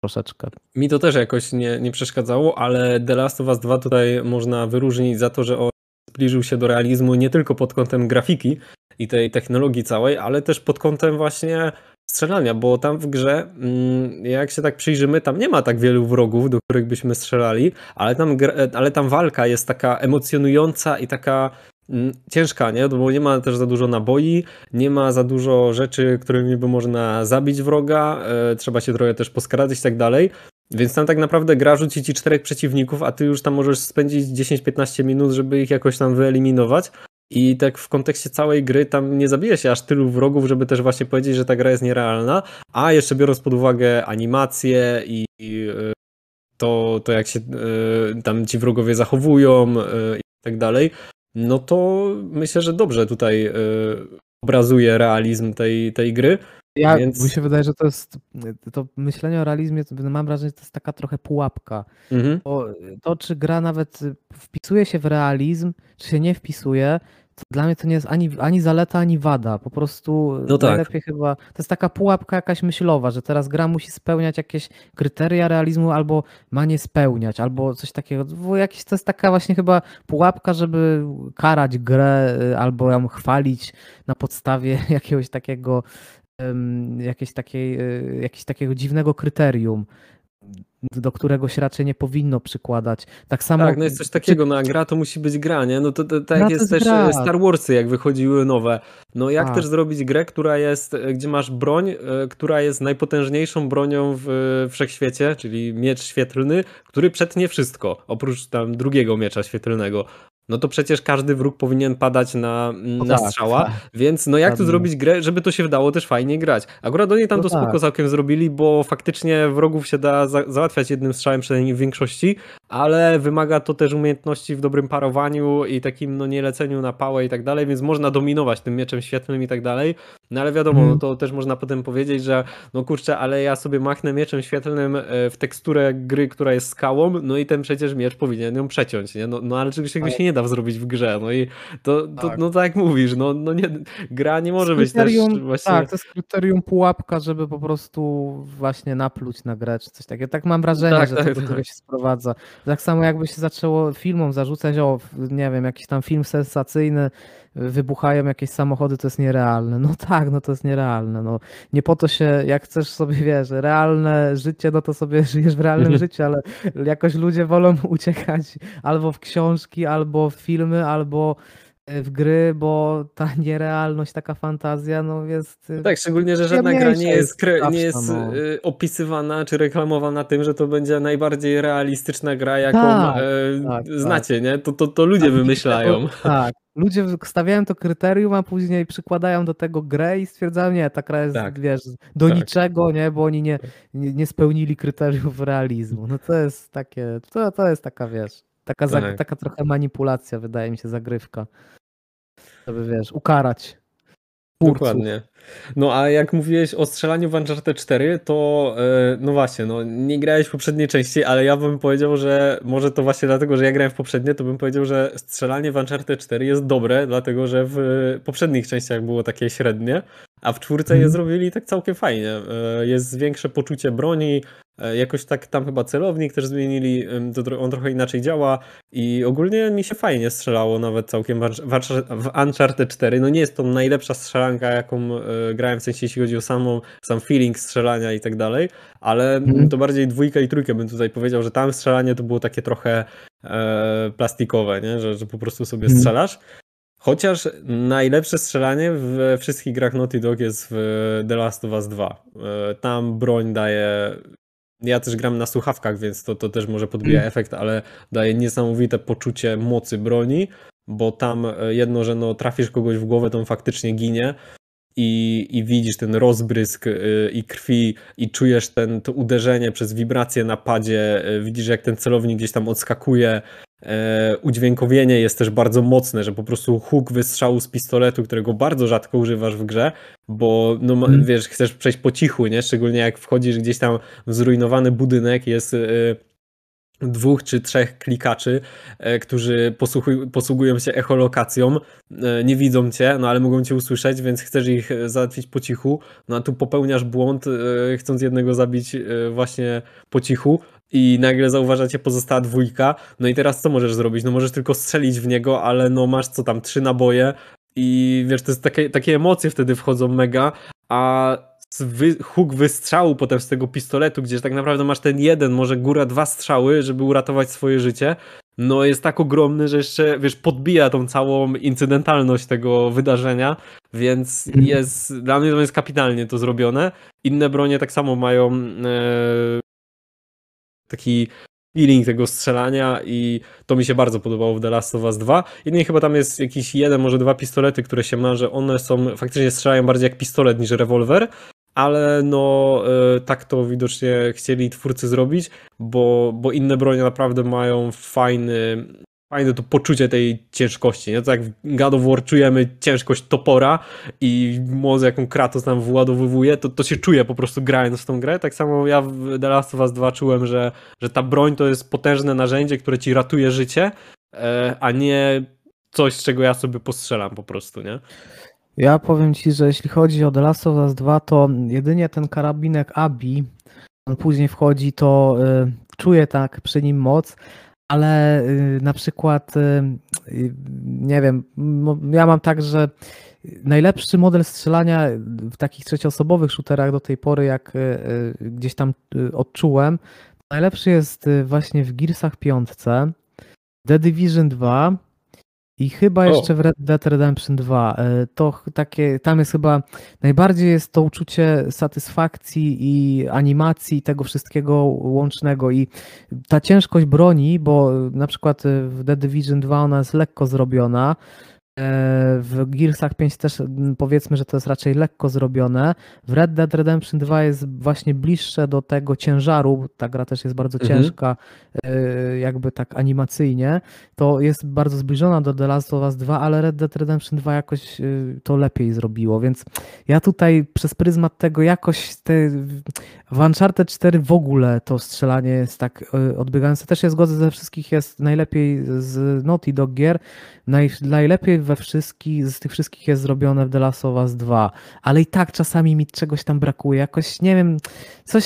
[SPEAKER 1] Troszeczkę.
[SPEAKER 2] Mi to też jakoś nie, nie przeszkadzało, ale The Last of Us 2 tutaj można wyróżnić za to, że on zbliżył się do realizmu nie tylko pod kątem grafiki i tej technologii całej, ale też pod kątem właśnie strzelania, bo tam w grze, mm, jak się tak przyjrzymy, tam nie ma tak wielu wrogów, do których byśmy strzelali, ale tam, ale tam walka jest taka emocjonująca i taka mm, ciężka, nie? Bo nie ma też za dużo naboi, nie ma za dużo rzeczy, którymi by można zabić wroga, e, trzeba się trochę też poskarać i tak dalej. Więc tam tak naprawdę gra rzuci ci czterech przeciwników, a ty już tam możesz spędzić 10-15 minut, żeby ich jakoś tam wyeliminować. I tak w kontekście całej gry tam nie zabije się aż tylu wrogów, żeby też właśnie powiedzieć, że ta gra jest nierealna. A jeszcze biorąc pod uwagę animacje i, e, to, to jak się y, tam ci wrogowie zachowują y, i tak dalej, no to myślę, że dobrze tutaj obrazuje realizm tej, tej gry.
[SPEAKER 1] Ja, więc... Mi się wydaje, że to jest, to myślenie o realizmie, to mam wrażenie, że to jest taka trochę pułapka. Mhm. To, to, czy gra nawet wpisuje się w realizm, czy się nie wpisuje, dla mnie to nie jest ani, ani zaleta, ani wada. Po prostu no tak. najlepiej chyba. To jest taka pułapka jakaś myślowa, że teraz gra musi spełniać jakieś kryteria realizmu, albo ma nie spełniać, albo coś takiego. Bo jakieś, to jest taka właśnie chyba pułapka, żeby karać grę, y, albo ją chwalić na podstawie jakiegoś takiego jakieś, takiej, y, jakiegoś takiego dziwnego kryterium do którego się raczej nie powinno przykładać. Tak samo.
[SPEAKER 2] Tak, no jest coś takiego, no a gra to musi być gra, nie? No to, to tak jest, jest też gra. Star Warsy, jak wychodziły nowe. No jak tak. też zrobić grę, która jest, e, gdzie masz broń, e, która jest najpotężniejszą bronią w wszechświecie, czyli miecz świetlny, który przetnie wszystko, oprócz tam drugiego miecza świetlnego no to przecież każdy wróg powinien padać na, no na tak, strzała, tak. więc no jak tu zrobić grę, żeby to się wdało też fajnie grać. Akurat oni tam no to tak. spoko całkiem zrobili, bo faktycznie wrogów się da za załatwiać jednym strzałem, przynajmniej w większości, ale wymaga to też umiejętności w dobrym parowaniu i takim no nieleceniu na pałę i tak dalej, więc można dominować tym mieczem świetlnym i tak dalej, no ale wiadomo, mm. no to też można potem powiedzieć, że no kurczę, ale ja sobie machnę mieczem świetlnym e, w teksturę gry, która jest skałą, no i ten przecież miecz powinien ją przeciąć, nie? No, no ale czegoś się nie da zrobić w grze, no i to, to tak. no tak jak mówisz, no, no nie, gra nie może być też właśnie...
[SPEAKER 1] Tak, to jest kryterium pułapka, żeby po prostu właśnie napluć na grę, czy coś takiego. Tak mam wrażenie, tak, że tak, to do tego tak. się sprowadza. Tak samo jakby się zaczęło filmom zarzucać, o, nie wiem, jakiś tam film sensacyjny, wybuchają jakieś samochody, to jest nierealne. No tak, no to jest nierealne. No, nie po to się, jak chcesz sobie, wiesz, realne życie, no to sobie żyjesz w realnym mhm. życiu, ale jakoś ludzie wolą uciekać albo w książki, albo w filmy, albo e, w gry, bo ta nierealność, taka fantazja, no jest.
[SPEAKER 2] E, tak, szczególnie, że żadna gra nie jest, nie jest no. E, opisywana czy reklamowana tym, że to będzie najbardziej realistyczna gra, jaką tak, e, tak, znacie, tak. nie? To, to, to ludzie tak, wymyślają.
[SPEAKER 1] Tak, ludzie stawiają to kryterium, a później przykładają do tego grę i stwierdzają, nie, ta gra jest, tak. wiesz, do tak. niczego, nie, bo oni nie, nie, nie, spełnili kryteriów realizmu. No to jest takie, to, to jest taka, wiesz, taka, za, tak. taka trochę manipulacja, wydaje mi się, zagrywka. Żeby, wiesz, ukarać
[SPEAKER 2] Twórców. Dokładnie. No a jak mówiłeś o strzelaniu w Uncharted 4, to e, no właśnie, no nie grałeś w poprzedniej części, ale ja bym powiedział, że może to właśnie dlatego, że ja grałem w poprzednie, to bym powiedział, że strzelanie w Uncharted 4 jest dobre, dlatego że w poprzednich częściach było takie średnie, a w czwórce je mhm. zrobili tak całkiem fajnie. E, jest większe poczucie broni, e, jakoś tak tam chyba celownik też zmienili, to on trochę inaczej działa i ogólnie mi się fajnie strzelało nawet całkiem w Uncharted 4. No nie jest to najlepsza strzelanka, jaką grałem, w sensie jeśli chodzi o samą, sam feeling strzelania i tak dalej, ale mm. to bardziej dwójka i trójkę bym tutaj powiedział, że tam strzelanie to było takie trochę e, plastikowe, nie? Że, że po prostu sobie mm. strzelasz. Chociaż najlepsze strzelanie we wszystkich grach Naughty Dog jest w The Last of Us 2. E, tam broń daje. Ja też gram na słuchawkach, więc to, to też może podbija mm. efekt, ale daje niesamowite poczucie mocy broni, bo tam e, jedno, że no trafisz kogoś w głowę, to on faktycznie ginie, i, i widzisz ten rozbrysk y, i krwi i czujesz ten, to uderzenie przez wibrację na padzie, y, widzisz jak ten celownik gdzieś tam odskakuje, e, udźwiękowienie jest też bardzo mocne, że po prostu huk wystrzału z pistoletu, którego bardzo rzadko używasz w grze, bo no, hmm. wiesz, chcesz przejść po cichu, nie? Szczególnie jak wchodzisz gdzieś tam w zrujnowany budynek, jest y, dwóch czy trzech klikaczy, e, którzy posługują się echolokacją, e, nie widzą cię, no ale mogą cię usłyszeć, więc chcesz ich e, załatwić po cichu, no a tu popełniasz błąd, chcąc jednego zabić właśnie po cichu, i nagle zauważacie pozostała dwójka, no i teraz co możesz zrobić? No możesz tylko strzelić w niego, ale no masz co tam, trzy naboje. I wiesz, to jest takie, takie emocje wtedy wchodzą mega, a wy, huk wystrzału potem z tego pistoletu, gdzie tak naprawdę masz ten jeden, może góra dwa strzały, żeby uratować swoje życie, no jest tak ogromny, że jeszcze, wiesz, podbija tą całą incydentalność tego wydarzenia, więc jest, dla mnie to jest kapitalnie to zrobione. Inne bronie tak samo mają e, taki feeling tego strzelania i to mi się bardzo podobało w The Last of Us 2. Jedynie chyba tam jest jakiś jeden, może dwa pistolety, które się ma, że one są, faktycznie strzelają bardziej jak pistolet niż rewolwer, ale no e, tak to widocznie chcieli twórcy zrobić, bo, bo inne bronie naprawdę mają fajny, fajne to poczucie tej ciężkości, nie? To jak w God of War czujemy ciężkość topora i moc jaką Kratos tam władowywuje, to, to się czuje po prostu grając w tą grę. Tak samo ja w The Last of Us 2 czułem, że, że ta broń to jest potężne narzędzie, które ci ratuje życie, e, a nie coś, z czego ja sobie postrzelam po prostu, nie?
[SPEAKER 1] Ja powiem ci, że jeśli chodzi o The Last of Us 2, to jedynie ten karabinek Abi, on później wchodzi, to y, czuję tak przy nim moc, ale y, na przykład, y, y, nie wiem, ja mam tak, że najlepszy model strzelania w takich trzecioosobowych shooterach do tej pory, jak y, y, gdzieś tam odczułem, najlepszy jest właśnie w Gearsach 5, The Division 2 i chyba
[SPEAKER 2] O.
[SPEAKER 1] jeszcze w Red Dead Redemption 2. Y, To takie, tam jest chyba najbardziej jest to uczucie satysfakcji i animacji tego wszystkiego łącznego i ta ciężkość broni, bo na przykład w The Division 2 ona jest lekko zrobiona, e, w Gearsach 5 też mm, powiedzmy, że to jest raczej lekko zrobione. W Red Dead Redemption 2 jest właśnie bliższe do tego ciężaru, ta gra też jest bardzo
[SPEAKER 2] Mhm.
[SPEAKER 1] ciężka, e, jakby tak animacyjnie, to jest bardzo zbliżona do The Last of Us 2, ale Red Dead Redemption 2 jakoś y, to lepiej zrobiło, więc ja tutaj przez pryzmat tego jakoś te, w Uncharted 4 w ogóle to strzelanie jest tak odbiegające. Też się zgodzę, ze wszystkich jest najlepiej z Naughty Dog gier, naj, najlepiej we wszystkich, z tych wszystkich jest zrobione w The Last of Us 2, ale i tak czasami mi czegoś tam brakuje, jakoś nie wiem, coś,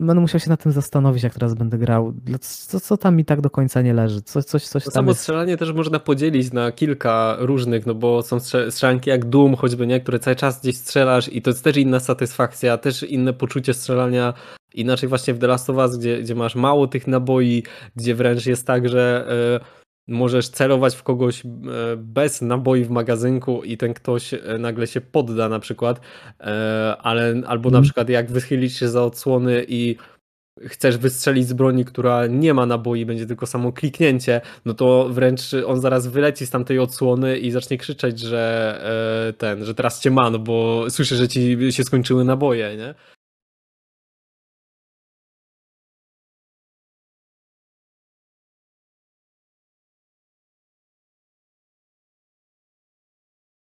[SPEAKER 1] będę musiał się nad tym zastanowić, jak teraz będę grał, co, co tam mi tak do końca nie leży, coś, coś, coś
[SPEAKER 2] To
[SPEAKER 1] tam
[SPEAKER 2] samo
[SPEAKER 1] jest.
[SPEAKER 2] strzelanie też można podzielić na kilka różnych, no bo są strze- strzelanki jak Doom choćby, nie? Które cały czas gdzieś strzelasz i to jest też inna satysfakcja, też inne poczucie strzelania. Inaczej właśnie w The Last of Us, gdzie, gdzie masz mało tych naboi, gdzie wręcz jest tak, że e, możesz celować w kogoś e, bez naboi w magazynku i ten ktoś e, nagle się podda na przykład, e, ale albo na
[SPEAKER 1] Mhm.
[SPEAKER 2] przykład jak wychylisz się za odsłony i chcesz wystrzelić z broni, która nie ma naboi, będzie tylko samo kliknięcie, no to wręcz on zaraz wyleci z tamtej odsłony i zacznie krzyczeć, że ten, że teraz cię ma, no bo słyszy, że ci się skończyły naboje, nie?